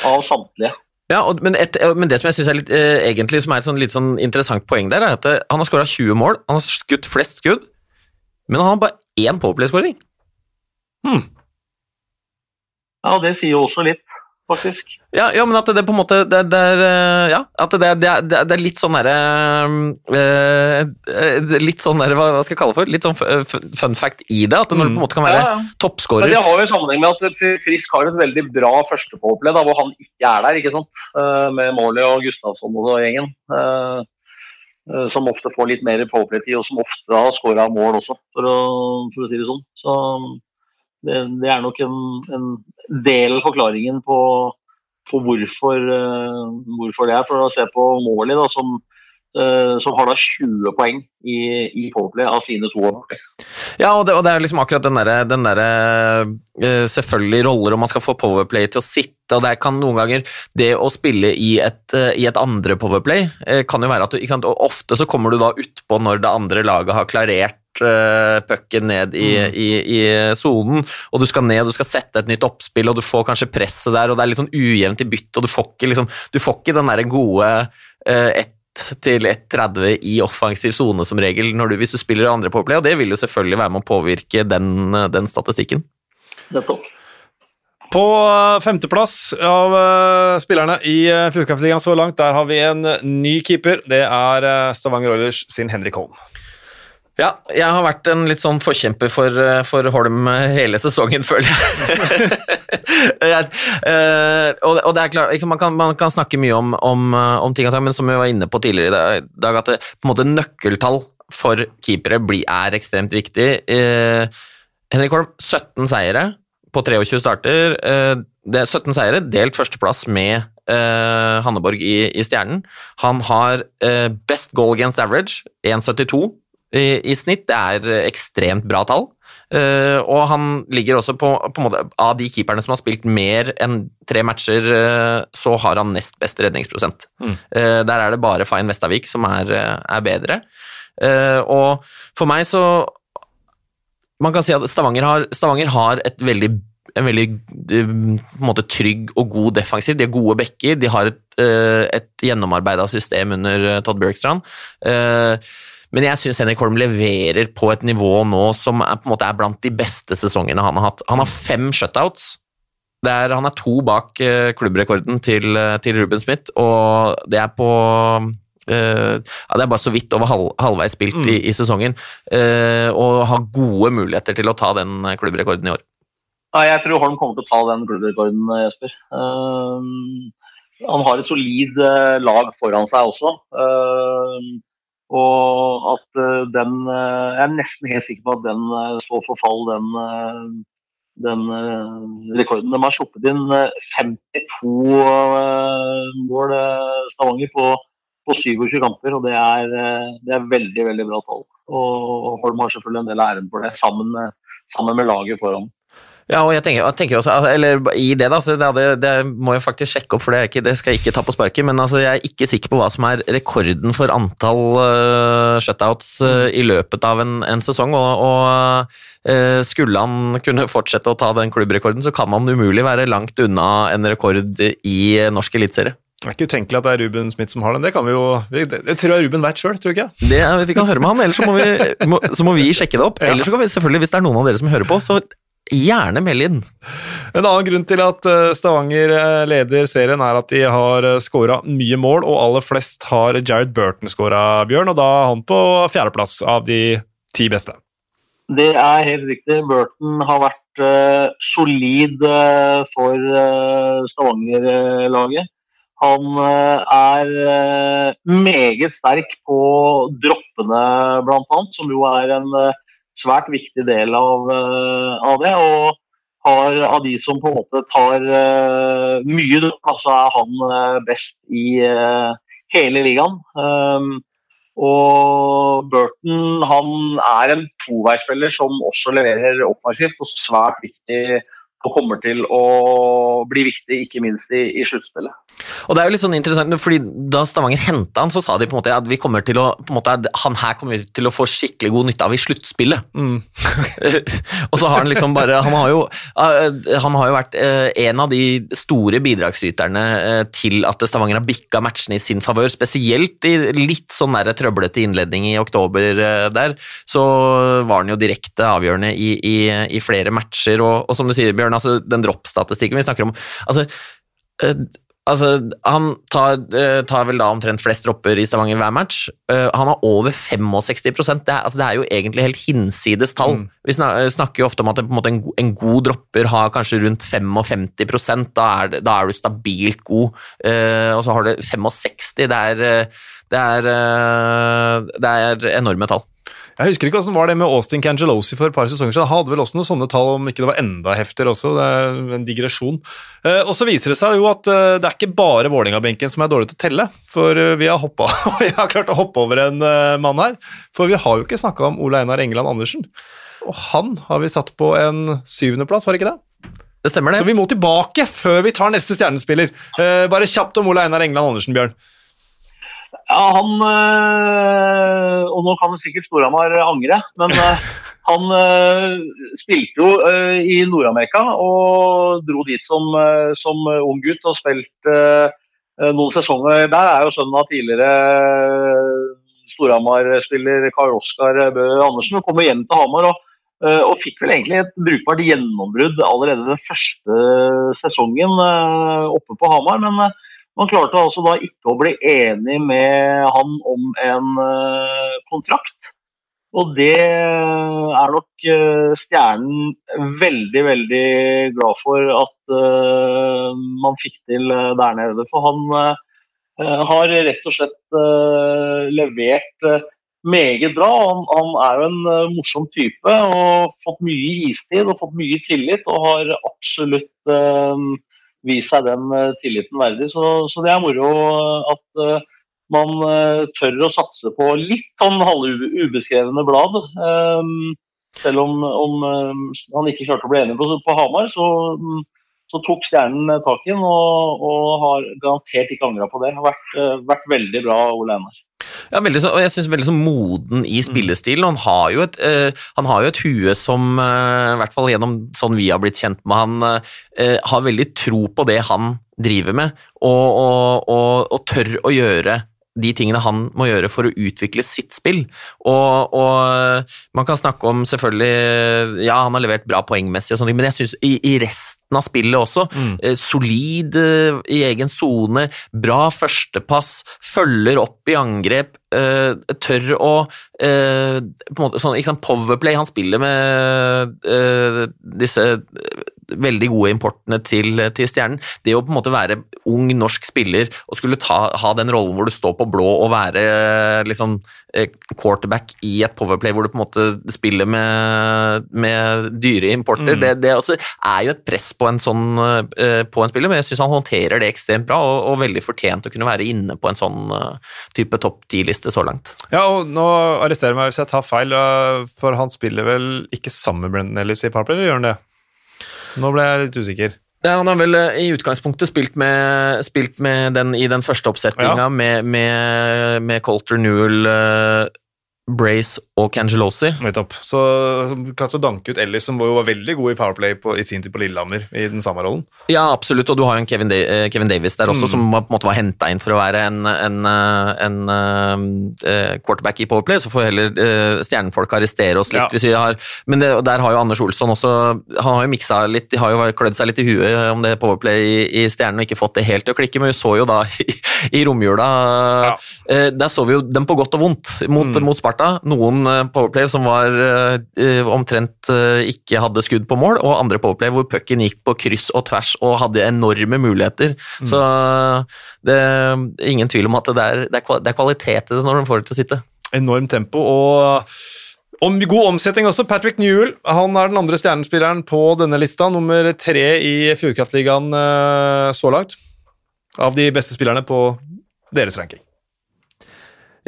Av samtlige. Ja, og, men, et, men, det som jeg synes er litt, egentlig som er et sånn, litt sånn interessant poeng der, er at han har skåra 20 mål. Han har skutt flest skudd, men han har bare én powerplay-skåring. Hmm. Ja, det sier jo også litt, faktisk. Ja, ja, men at det på en måte Det, det er, eh, ja, at det, det, det, er litt sånn derre uh, Litt sånn derre, hva, skal jeg kalle det for? Litt sånn fun fact i det. At det når du på en måte kan være ja, ja. toppskårer. Det har jo sammenheng med at Frisk har et veldig bra førstepowerplay, hvor han ikke er der, ikke sant? Med Morley og Gustavsson og gjengen. Eh, som ofte får litt mer påpletid, og som ofte har skåra mål også, for å, for å, si det sånn. Så det, det er nok en, en, del av forklaringen på, på hvorfor, uh, hvorfor, det er. For å se på målet, da, som uh, som har da 20 poeng i, i Powerplay av sine to år. Ja, og det, og det, er liksom akkurat den derre der, uh, eh, selvfølgelig roller om man skal få Powerplay til å sitte, og det kan noen ganger Det å spille i et, uh, i et andre Powerplay uh, kan jo være at du ikke sant, og Ofte så kommer du da utpå når det andre laget har klarert pucken ned i, mm. og du skal ned, du skal sette et nytt oppspill, og du får kanskje presset der, og det er litt sånn ujevnt i bytt, og du får ikke, liksom, du får ikke den der gode ett til 1,30 i offensiv sone som regel du, hvis du spiller andre powerplay, og det vil jo selvfølgelig være med å påvirke den, den statistikken. Nettopp. På eh, femteplass av uh, spillerne i uh, Fjordkraftligaen så langt, der har vi en ny keeper. Det er uh, Stavanger Oilers sin Henrik Holm. Ja, jeg har vært en litt sånn forkjemper for, eh, for Holm eh, hele sesongen, *laughs* føler jeg. *laughs* jeg uh, og, og, det er klart, liksom, man, kan, man, kan, snakke mye om, om, om ting, men som vi var inne på tidligere i dag, at det, på en måte nøkkeltall for keepere blir, er ekstremt viktig. Uh, Henrik Holm, 17 seire på 23 starter. Uh, det er 17 seire, delt førsteplass med Hanneborg i, i, Stjernen. Han har best goal against average, 1,72 i, i snitt. Det er ekstremt bra tall. Uh, og han ligger også på, på måte, Av de keeperne som har spilt mer enn tre matcher, uh, så har han nest best redningsprosent. Mm. Uh, der er det bare Fein Vestavik som er, er bedre. og for meg så Man kan si at Stavanger har, Stavanger har et veldig en veldig en måte, trygg og god defensiv. De har gode bekker, de har et, et gjennomarbeida system under Todd Bjørkstrand. Uh, men jeg syns Henrik Holm leverer på et nivå nå som er, på en måte er blant de beste sesongene han har hatt. Han har fem shutouts. Er, han er to bak uh, klubbrekorden til, uh, til, Ruben Smith, og det er på uh, ja, Det er bare så vidt over halv, halvveis spilt mm. i, i, sesongen, og har gode muligheter til å ta den klubbrekorden i år. Ja, jeg tror Holm kommer til å ta den klubbrekorden, Jesper. han har et solid lag foran seg også. Og at eh, den eh, Jeg er nesten helt sikker på at den så står for fall, den, den rekorden. De har sluppet inn 52 mål Stavanger på, på 27 kamper, og det er, det er, veldig veldig bra tall. Og Holm har selvfølgelig en del av æren for det, sammen med, sammen med laget foran. Ja, og jeg tenker, jeg tenker, også, eller i det, da, det, det, det, må jeg faktisk sjekke opp, for det, ikke, det, skal jeg ikke ta på sparket, men altså, jeg er ikke sikker på hva som er rekorden for antall uh, shutouts uh, i løpet av en, en sesong. og, og uh, Skulle han kunne fortsette å ta den klubbrekorden, så kan han umulig være langt unna en rekord i norsk eliteserie. Det er ikke utenkelig at det er Ruben Smith som har den. Det kan vi jo, det tror jeg Ruben vet sjøl, tror du ikke? Det, vi kan høre med han, ellers så må vi, må, så må vi sjekke det opp. *laughs* Ja. Ellers så kan vi selvfølgelig, hvis det er noen av dere som hører på, så Gjerne meld inn. En annen grunn til at eh, Stavanger eh, leder serien, er at de har eh, skåra mye mål, og aller flest har Jared Burton skåra, Bjørn, og da er han på fjerdeplass av de ti beste. Det er helt riktig. Burton har vært uh, solid uh, for uh, Stavanger-laget. Han er meget sterk på droppene, blant annet, som jo er en svært viktig del av, eh, av det. og har, av de som på en måte tar uh, mye altså så er han uh, best i uh, hele ligaen. Um, og Burton han er en toveisspiller som også leverer offensivt og svært viktig og kommer til å bli viktig, ikke minst i, i sluttspillet. Og det er jo litt sånn interessant, fordi Da Stavanger henta han, så sa de på en måte at vi kommer til å, på en måte, han her kommer vi til å få skikkelig god nytte av i sluttspillet. Mm. *laughs* og så har han liksom bare Han har jo, eh, han har jo vært eh, en av de store bidragsyterne eh, til at Stavanger har bikka matchene i sin favør, spesielt i litt sånn der trøblete innledning i oktober der, så var han jo direkte avgjørende i, i, i flere matcher, og, og som du sier, Bjørn altså den droppstatistikken vi snakker om altså, altså Han tar, uh, tar, vel da omtrent flest dropper i Stavanger hver match. Uh, han har over 65 det er, altså, det er jo egentlig helt hinsides tall. Mm. Vi snakker jo ofte om at en, en, en, god dropper har kanskje rundt 55 da er, det, da er du stabilt god. og så har du 65 det er, det er, det er enorme tall. Jeg husker ikke hvordan var det med Austin Cangelosi for et par sesonger siden. Han hadde vel også noen sånne tall, om ikke det var enda heftigere også. Det er en digresjon. Eh, og så viser det seg jo at eh, det er ikke bare Vålerenga-benken som er dårlig til å telle. For eh, vi har, hoppet, *laughs* vi har klart å hoppe over en mann her. For vi har jo ikke snakka om Ole Einar Engeland Andersen. Og han har vi satt på en syvendeplass, var det ikke det? Det stemmer det. Så vi må tilbake før vi tar neste stjernespiller. Bare kjapt om Ole Einar Engeland Andersen, Bjørn. Ja, han øh, Og nå kan sikkert Storhamar angre, men øh, *laughs* han øh, spilte jo i Nord-Amerika og dro dit som, som ung gutt og spilte noen sesonger der. Er jo sønnen av tidligere Storhamar-spiller Karl Oskar Bø Andersen og kommer hjem til Hamar. og og fikk vel egentlig et brukbart gjennombrudd allerede den første sesongen oppe på Hamar. Men man klarte altså da ikke å bli enig med han om en uh, kontrakt. Og det er nok uh, Stjernen veldig, veldig glad for at man fikk til der nede. For han har rett og slett levert meget bra. Han, er jo en morsom type og fått mye istid og fått mye tillit. Og har absolutt vist seg den eh, tilliten verdig. Så, så det er moro at uh, man uh, tør å satse på litt sånn halvubeskrevne blad. Um, selv om, om han ikke klarte å bli enig på, på Hamar, så, um, så, tok Stjernen tak i den og, og, har garantert ikke angra på det. Det har vært, vært veldig bra, Ole Einar. Ja, veldig, og jeg synes veldig så moden i mm. spillestilen. Han har jo et, uh, han har jo et hue som, uh, i hvert fall gjennom sånn vi har blitt kjent med han, uh, har veldig tro på det han driver med, og, og, og, og tør å gjøre de tingene han må gjøre for å utvikle sitt spill. Og, og, man kan snakke om selvfølgelig Ja, han har levert bra poengmessig, og sånne ting, men jeg syns i, i, resten av spillet også mm. eh, Solid eh, i egen sone, bra førstepass, følger opp i angrep, eh, tør å eh, på en måte, sånn, Powerplay, han spiller med disse veldig gode importene til, til, Stjernen. Det å på en måte være ung norsk spiller og skulle ta, ha den rollen hvor du står på blå og være liksom, quarterback i et powerplay hvor du på en måte spiller med, med dyre importer, mm. det, det er jo et press på en, sånn, eh, på en spiller, men jeg syns han håndterer det ekstremt bra og, og, veldig fortjent å kunne være inne på en sånn eh, type topp ti-liste så langt. Ja, og nå arresterer meg hvis jeg tar feil, for han spiller vel ikke sammen med Brendan Ellis i powerplay, eller gjør han det? Nå ble jeg litt usikker. Ja, han har vel eh, i utgangspunktet spilt med, spilt med den i den første oppsetninga ja. med, med, med, Colter Newell, uh, Brace og Cangelosi. Nettopp. Så kanskje danke ut Ellis, som var veldig god i Powerplay på, i sin tid på Lillehammer, i den samme rollen. Ja, absolutt, og du har jo en Kevin, da eh, Kevin Davis der også, mm. som på en måte var henta inn for å være en, en, eh, en, en uh, quarterback i Powerplay. Så får heller uh, stjernefolk arrestere oss litt. Ja. hvis vi har, Men det, der har jo Anders Olsson også Han har jo miksa litt, de har jo klødd seg litt i huet om det Powerplay i, i Stjernen og ikke fått det helt til å klikke, men vi så jo da *laughs* i, i romjula ja. uh, Der så vi jo dem på godt og vondt mot, mm. mot Sparta. Noen powerplay som var uh, omtrent uh, ikke hadde skudd på mål, og andre powerplay hvor pucken gikk på kryss og tvers og hadde enorme muligheter. Mm. Så det er ingen tvil om at det er, det er kvalitet i det når de får det til å sitte. Enormt tempo, og Om god omsetning også. Patrick Newell han er den andre stjernespilleren på denne lista. Nummer tre i Fjordkraftligaen så langt. Av de beste spillerne på deres ranking.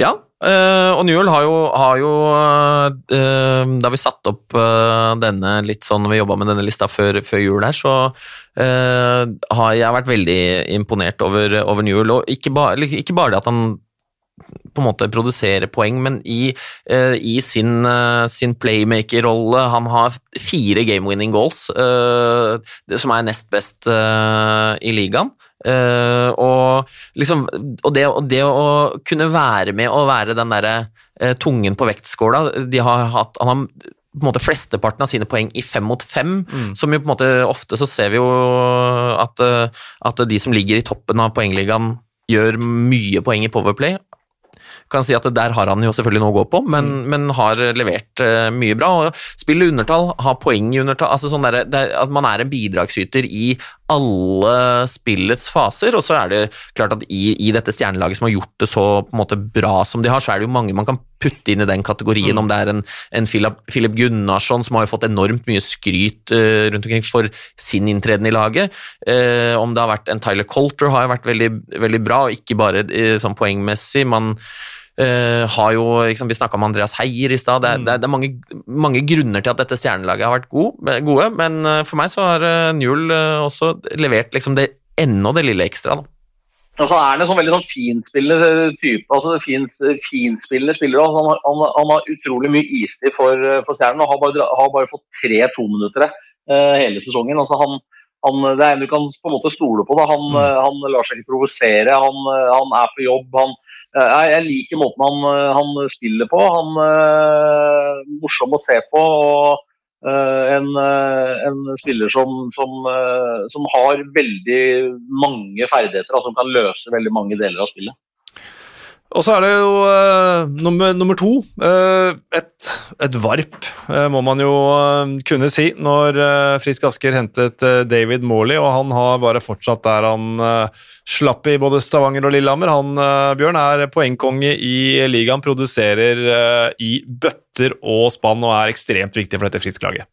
Ja, uh, og Newell har jo, har jo uh, Da vi satte opp denne litt sånn når vi jobba med denne lista før, før jul her, så har jeg vært veldig imponert over, over Newell. Og ikke, ba, ikke bare det at han på en måte produsere poeng, men i, uh, i sin, uh, sin playmaker-rolle Han har fire game-winning goals, uh, som er nest best i ligaen. Og, liksom, og, det, og, det, å kunne være med og være den derre tungen på vektskåla de har hatt, Han har på en måte flesteparten av sine poeng i fem mot fem, mm. som jo på en måte ofte så ser vi jo at, at de som ligger i toppen av poengligaen gjør mye poeng i Powerplay, kan si at Der har han jo selvfølgelig noe å gå på, men, mm. men har levert uh, mye bra. og Spille undertall, ha poeng i undertall altså sånn der, der, At man er en bidragsyter i alle spillets faser. Og så er det klart at i, i dette stjernelaget som har gjort det så på en måte bra som de har, så er det jo mange man kan putte inn i den kategorien. Mm. Om det er en, en Philip, Philip, Gunnarsson som har jo fått enormt mye skryt uh, rundt omkring for sin inntreden i laget. Uh, om det har vært en Tyler Colter har jo vært veldig, veldig bra, og ikke bare uh, sånn poengmessig. man Uh, har jo, liksom, Vi snakka om Andreas Heier i stad. Det, mm. det, det, er mange, mange, grunner til at dette stjernelaget har vært gode, gode, men uh, for meg så har uh, Newell også levert liksom det enda det lille ekstra. da. Og så er han en sånn veldig sånn finspillende type. altså fins, Finspillende spiller også. Han, han, han, har utrolig mye istid for, for Stjernen og har bare, har bare fått tre tominuttere uh, hele sesongen. altså han, han, det er en du kan på en måte stole på. da, Han, mm. han lar seg ikke provosere, han, han, er på jobb. han Eh, jeg liker måten han, eh, han spiller på. Han er eh, morsom å se på. og en, en spiller som, som, som, har veldig mange ferdigheter, altså, som kan løse veldig mange deler av spillet. Og så er det jo uh, nummer, nummer, to. Uh, et, et, varp, uh, må man jo kunne si, når Frisk Asker hentet David Morley, og han har bare fortsatt der han slapp i både Stavanger og Lillehammer. Han, Bjørn, er poengkonge i ligaen, produserer i bøtter og spann og er ekstremt viktig for dette Frisk-laget.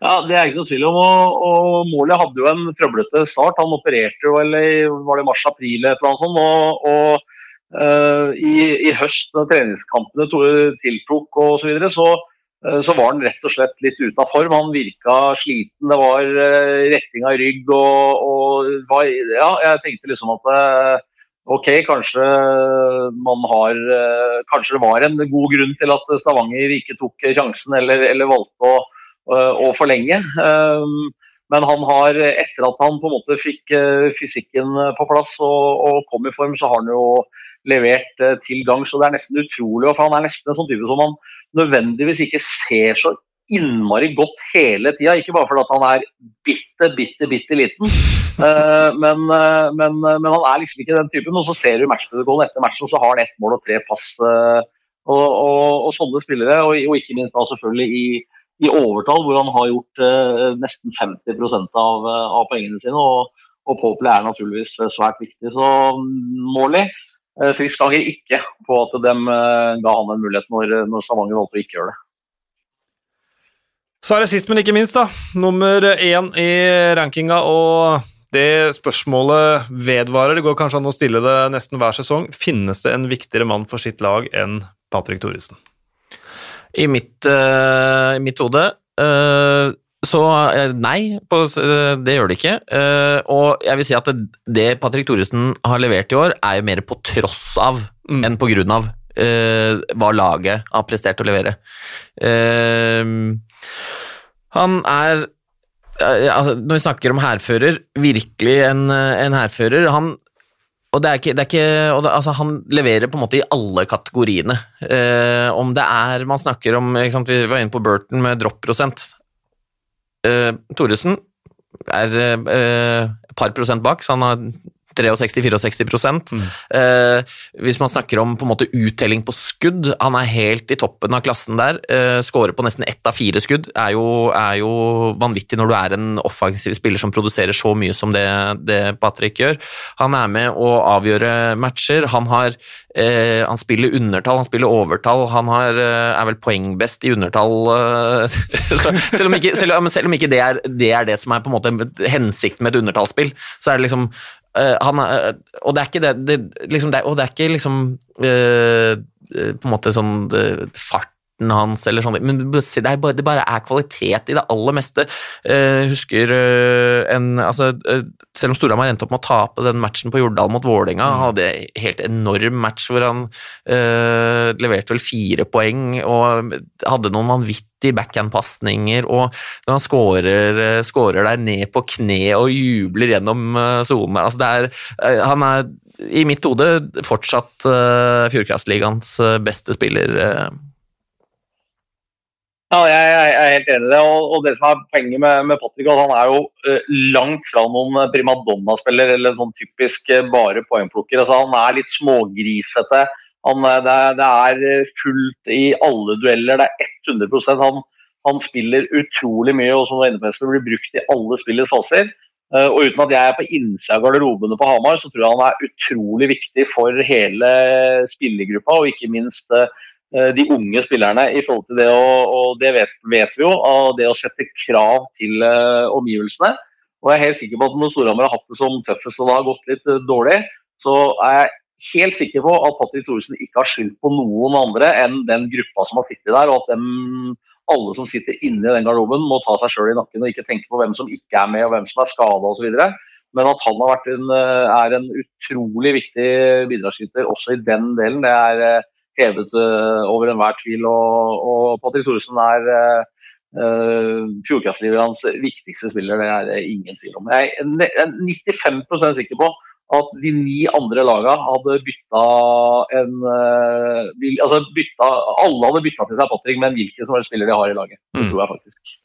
Ja, Det er ikke noe tvil om. og, og Morley hadde jo en trøblete start. Han opererte jo eller var det mars-april eller noe sånt. og, og Uh, i, i, høst, når treningskampene tiltok osv., så, videre, så, uh, så var han rett og slett litt ute av form. Han virka sliten, det var uh, retting av rygg og, og var, Ja, jeg tenkte liksom at ok, kanskje man har Kanskje det var en god grunn til at Stavanger ikke tok sjansen eller, eller valgte å, å forlenge. Men han har, etter at han på en måte fikk fysikken på plass og, og kom i form, så har han jo levert uh, til gangs. Det er nesten utrolig. for Han er nesten en sånn type som man nødvendigvis ikke ser så innmari godt hele tida. Ikke bare fordi han er bitte, bitte, bitte liten, uh, *laughs* men, uh, men, men, han er liksom ikke den typen. Og så ser du matchprotokollen etter matchen, og så har han ett mål og tre pass. Og, og, og, sånne spillere, og, og, ikke minst da selvfølgelig i, i overtall, hvor han har gjort nesten 50 av, av poengene sine. og og Popel er naturligvis svært viktig. Så mm, Morley vi Frisk angrer ikke på at de eh, ga han en mulighet når, når Stavanger valgte å ikke gjøre det. Så er det sist, men ikke minst, da. Nummer én i rankinga, og det spørsmålet vedvarer. Det går kanskje an å stille det nesten hver sesong. Finnes det en viktigere mann for sitt lag enn Patrick Thoresen? I mitt, uh, mitt hode uh, så eh, nei, eh, det gjør det ikke. Eh, og jeg vil si at det Patrick Thoresen har levert i år, er jo mer på tross av mm. enn på grunn av hva laget har prestert å levere. Han er altså, Når vi snakker om hærfører, virkelig en, en hærfører. Han og det er ikke, det er ikke det, altså Han leverer på en måte i alle kategoriene. Eh, om det er Man snakker om Vi var inne på Burton med dropp-prosent uh, Thoresen er uh, et par prosent bak, så han har 63-64 mm. eh, Hvis man snakker om på en måte uttelling på skudd, han er helt i toppen av klassen der. Eh, Skårer på nesten ett av fire skudd. Er jo, er jo, vanvittig når du er en offensiv spiller som produserer så mye som det, det Patrick gjør. Han er med å avgjøre matcher. Han, har, eh, han spiller undertall, han spiller overtall. Han har, eh, er vel poengbest i undertall. Eh, *laughs* selv, om ikke, selv, selv om ikke det, er, det er det som er på en måte hensikten med et undertallsspill, så er det liksom Uh, han, uh, og det er ikke det, det, liksom det, Og det er ikke liksom uh, på en måte sånn fart hans, eller sånn, men det, bare, det, bare, er kvalitet i det aller meste. Uh, husker uh, en altså, uh, Selv om Storhamar endte opp med å tape den matchen på Jordal mot Vålerenga, mm. hadde helt enorm match hvor han leverte vel fire poeng og hadde noen vanvittige backhand-pasninger, og når han scorer, scorer, der ned på kne og jubler gjennom sonen altså det er, Han er i mitt hode fortsatt uh, Fjordkraftligaens beste spiller. Uh, ja, jeg, jeg, er helt enig i det. Og, og, det som er poenget med, med Patrick, at han er jo uh, langt fra noen primadonna-spiller eller sånn typisk uh, bare poengplukker. Altså, han er litt smågrisete. Han, uh, det, det, er, fullt i alle dueller. Det er 100% han, han spiller utrolig mye, og som inne blir brukt i alle spillets faser. og uten at jeg er på innsida av garderobene på Hamar, så tror jeg han er utrolig viktig for hele spillergruppa, og ikke minst Eh, de unge spillerne i forhold til det og det vet, vet vi jo, av det å sette krav til uh, omgivelsene. Og jeg er helt sikker på at når Storhamar har hatt det som tøffest og det har gått litt uh, dårlig, så er jeg helt sikker på at Patrick Thoresen ikke har skyldt på noen andre enn den gruppa som har sittet der, og at dem, alle som sitter inne i den garderoben må ta seg sjøl i nakken og ikke tenke på hvem som ikke er med og hvem som er skada osv. Men at han en, er en utrolig viktig bidragsyter også i den delen, det er hevet uh, over enhver tvil. Og, og Patrick Thoresen er uh, Fjordkraftligaens viktigste spiller, det er det ingen tvil om. Jeg er 95% sikker på at de ni andre lagene hadde bytta en altså bytta, Alle hadde bytta til seg Patrick med en hvilken som helst spiller de har i laget. Det mm. tror jeg faktisk.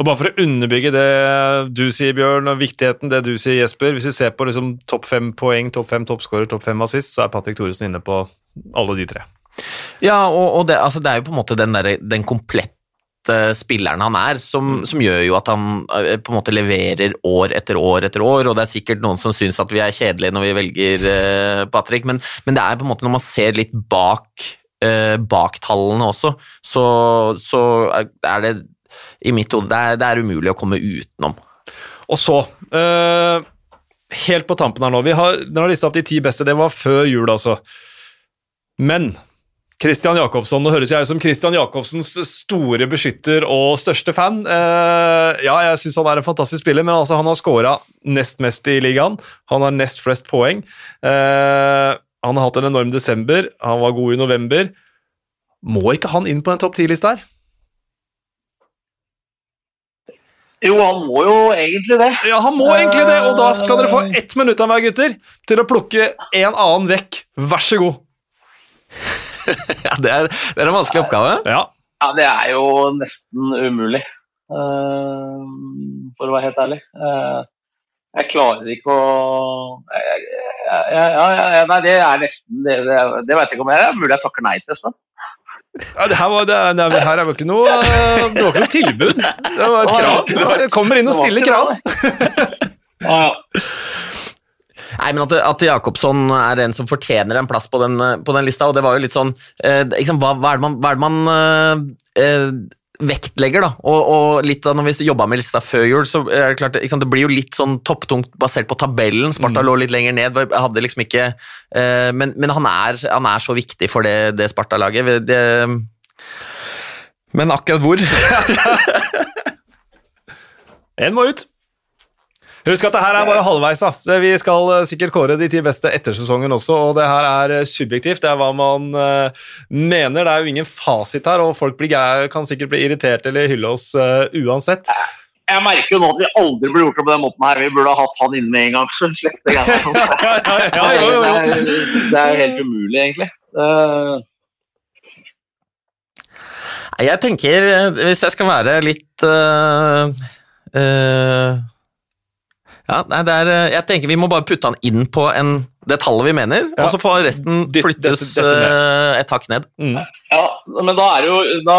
Og Bare for å underbygge det du sier, Bjørn, og viktigheten det du sier, Jesper. Hvis vi ser på liksom topp fem poeng, topp fem toppskårer, topp fem assist, så er Patrick Thoresen inne på alle de tre. Ja, og, og det, altså, det, er jo på en måte den, der, den komplette spilleren han er, som, mm. som, gjør jo at han eh, på en måte leverer år etter år etter år, og det er sikkert noen som syns at vi er kjedelige når vi velger uh, Patrick, men, men, det er på en måte når man ser litt bak, uh, bak tallene også, så, så er det i mitt hode det, det, er umulig å komme utenom. Og så uh, Helt på tampen her nå. Vi har, den har lista opp de ti beste. Det var før jul, altså. Men Christian Jacobsson, Nå høres jeg ut som Christian Jacobsens store beskytter og største fan. Uh, ja, jeg syns han er en fantastisk spiller, men altså, han har skåra nest mest i ligaen. Han har nest flest poeng. Uh, han har hatt en enorm desember. Han var god i november. Må ikke han inn på en topp ti-liste her? Jo, han må jo egentlig det. Ja, han må egentlig det, og da skal dere få ett minutt av meg, gutter, til å plukke en annen vekk. Vær så god. *laughs* ja, det er, det er, en vanskelig oppgave. Ja. ja, det er jo nesten umulig, uh, for å være helt ærlig. Uh, jeg klarer ikke å Ja, ja, nei, det er nesten Det, det, det vet jeg ikke om jeg er mulig jeg takker nei til. Sånn. Ja, det, her var, det, det her er jo ikke noe Det var ikke noe tilbud. Det var et krav. Det kommer inn og stiller krav. Nei, men At, at Jakobsson er en som fortjener en plass på den, på den lista, og det var jo litt sånn eh, liksom, hva, hva, er det man, hva er det man eh, eh vektlegger, da. Og, og, litt da når vi jobba med lista før jul, så er det klart sant, det blir jo litt sånn topptungt basert på tabellen. Sparta mm. lå litt lenger ned. hadde liksom ikke uh, Men, men han, er, han, er, så viktig for det, det Sparta-laget. Men akkurat hvor *laughs* *laughs* En må ut. Husk at det her er bare halvveis. da. Vi skal eh, sikkert kåre de ti beste etter sesongen også, og det her er eh, subjektivt. Det er hva man uh, mener. Det er jo ingen fasit her, og folk blir, kan sikkert bli irritert eller hylle oss uh, uansett. Jeg merker jo nå at vi aldri burde gjort det på den måten her. Vi burde ha hatt han inne med en gang. så slett det, *laughs* det er helt umulig, egentlig. Uh, jeg tenker, hvis jeg skal være litt uh, uh, Ja, nei, det er, eh, jeg tenker vi må bare putte han inn på en, det tallet vi mener, Ja. og så får resten flyttes dette- dette eh, et hakk ned. Mm. Ja, men da er det jo, da,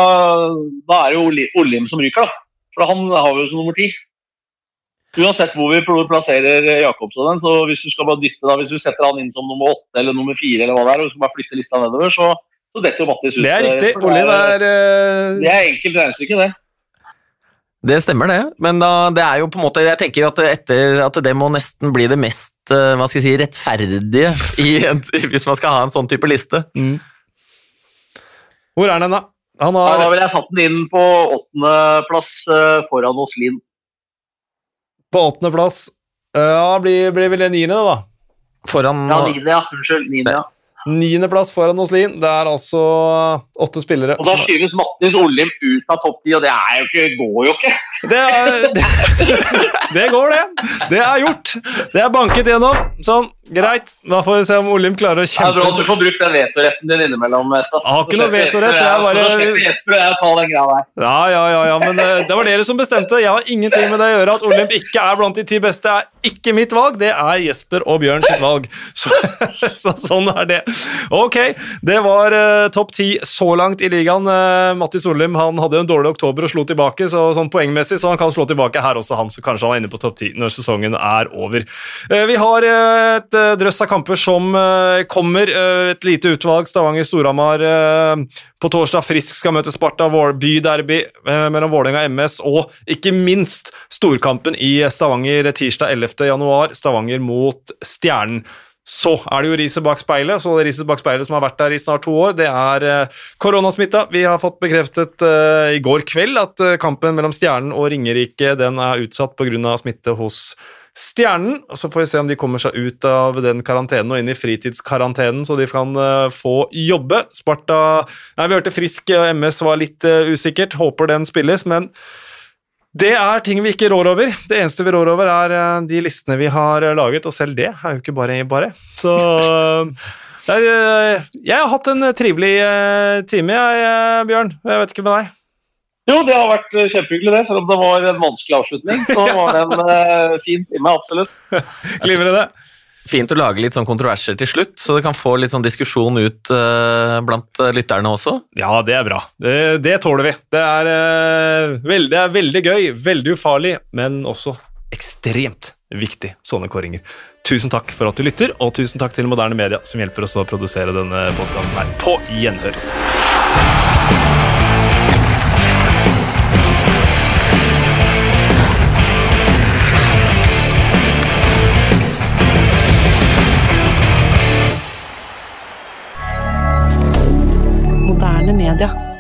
da er det jo Oli- Olim som ryker, da. For han har vi jo som nummer ti. Uansett hvor vi pl- plasserer Jakobsen, så hvis du skal bare dytte da, hvis du setter han inn som nummer åtte eller nummer fire, eller hva det er, og du skal bare flytte lista nedover, så, så detter jo Mattis ut. Det er riktig. Olim Oliv er eh, Det er enkelt regnestykke, det. Det stemmer, det. Men da, det er jo på en måte Jeg tenker jo at, etter, at det må nesten bli det mest eh, hva skal jeg si, rettferdige i en, *laughs* hvis man skal ha en sånn type liste. mm. Hvor er den, da? Han har... da ville vil jeg satt den inn på åttendeplass foran foran Linn. på åttendeplass. Ja, blir, blir vel det niende, da. Foran Ja, niende, ja. Unnskyld. Niende, ja. Niendeplass foran Oslin. Det er altså åtte spillere. Og da skyves Mattis Olim ut av topp ti, og det er jo ikke, går jo ikke. Det, er, det, *laughs* det går, det. Det er gjort. Det er banket gjennom. Sånn, greit. Da får vi se om Olim klarer å kjempe at du får brukt den vetoretten din innimellom. Espen. Jeg har ikke noe vetorett, jeg bare-. Ja, ja, ja, ja, men eh, det var dere som bestemte. Jeg har ingenting med det å gjøre. At Olimp ikke er blant de ti beste, er ikke mitt valg. Det er Jesper og Bjørn sitt valg. Så, *laughs* så sånn er det. Ok, det var uh, topp ti så langt i ligaen. Uh, Mattis Olim han hadde en dårlig oktober og slo tilbake, så sånn poengmessig så han kan slå tilbake her også, han, så kanskje han er inne på topp ti når sesongen er over. Uh, vi har eh, et eh, drøss av kamper som eh, kommer. eh, et lite utvalg. Stavanger-Storhamar eh, på torsdag. Frisk skal møte Sparta. Byderby eh, mellom Vålerenga MS. Og ikke minst storkampen i Stavanger tirsdag 11. januar. Stavanger mot Stjernen. Så er det jo riset bak speilet, så det riset bak speilet som har vært der i snart to år, det er eh, koronasmitta. Vi har fått bekreftet eh, i går kveld at eh, kampen mellom Stjernen og Ringerike den er utsatt pga. smitte hos Stjernen. Så får vi se om de kommer seg ut av den karantenen og inn i fritidskarantenen, så de kan eh, få jobbe. Sparta Nei, vi hørte Frisk og MS var litt eh, usikkert. Håper den spilles, men det er ting vi ikke rår over. Det eneste vi rår over, er eh, de listene vi har eh, laget, og selv det er jo ikke bare bare. Så eh, Jeg har hatt en trivelig eh, time, jeg, eh, Bjørn. Jeg vet ikke med deg. Jo, det har vært kjempehyggelig, det. Selv om det var en vanskelig avslutning, så *laughs* var det en uh, fin time, absolutt. *laughs* Glimrende. Fint å lage litt sånn kontroverser til slutt, så det kan få litt sånn diskusjon ut uh, blant eh, lytterne også. Ja, det er bra. Det, det tåler vi. Det er, uh, veld, det er veldig gøy, veldig ufarlig, men også ekstremt viktig, sånne kåringer. Tusen takk for at du lytter, og tusen takk til Moderne Media, som hjelper oss å produsere denne podkasten her. På gjenhør. Moderne media.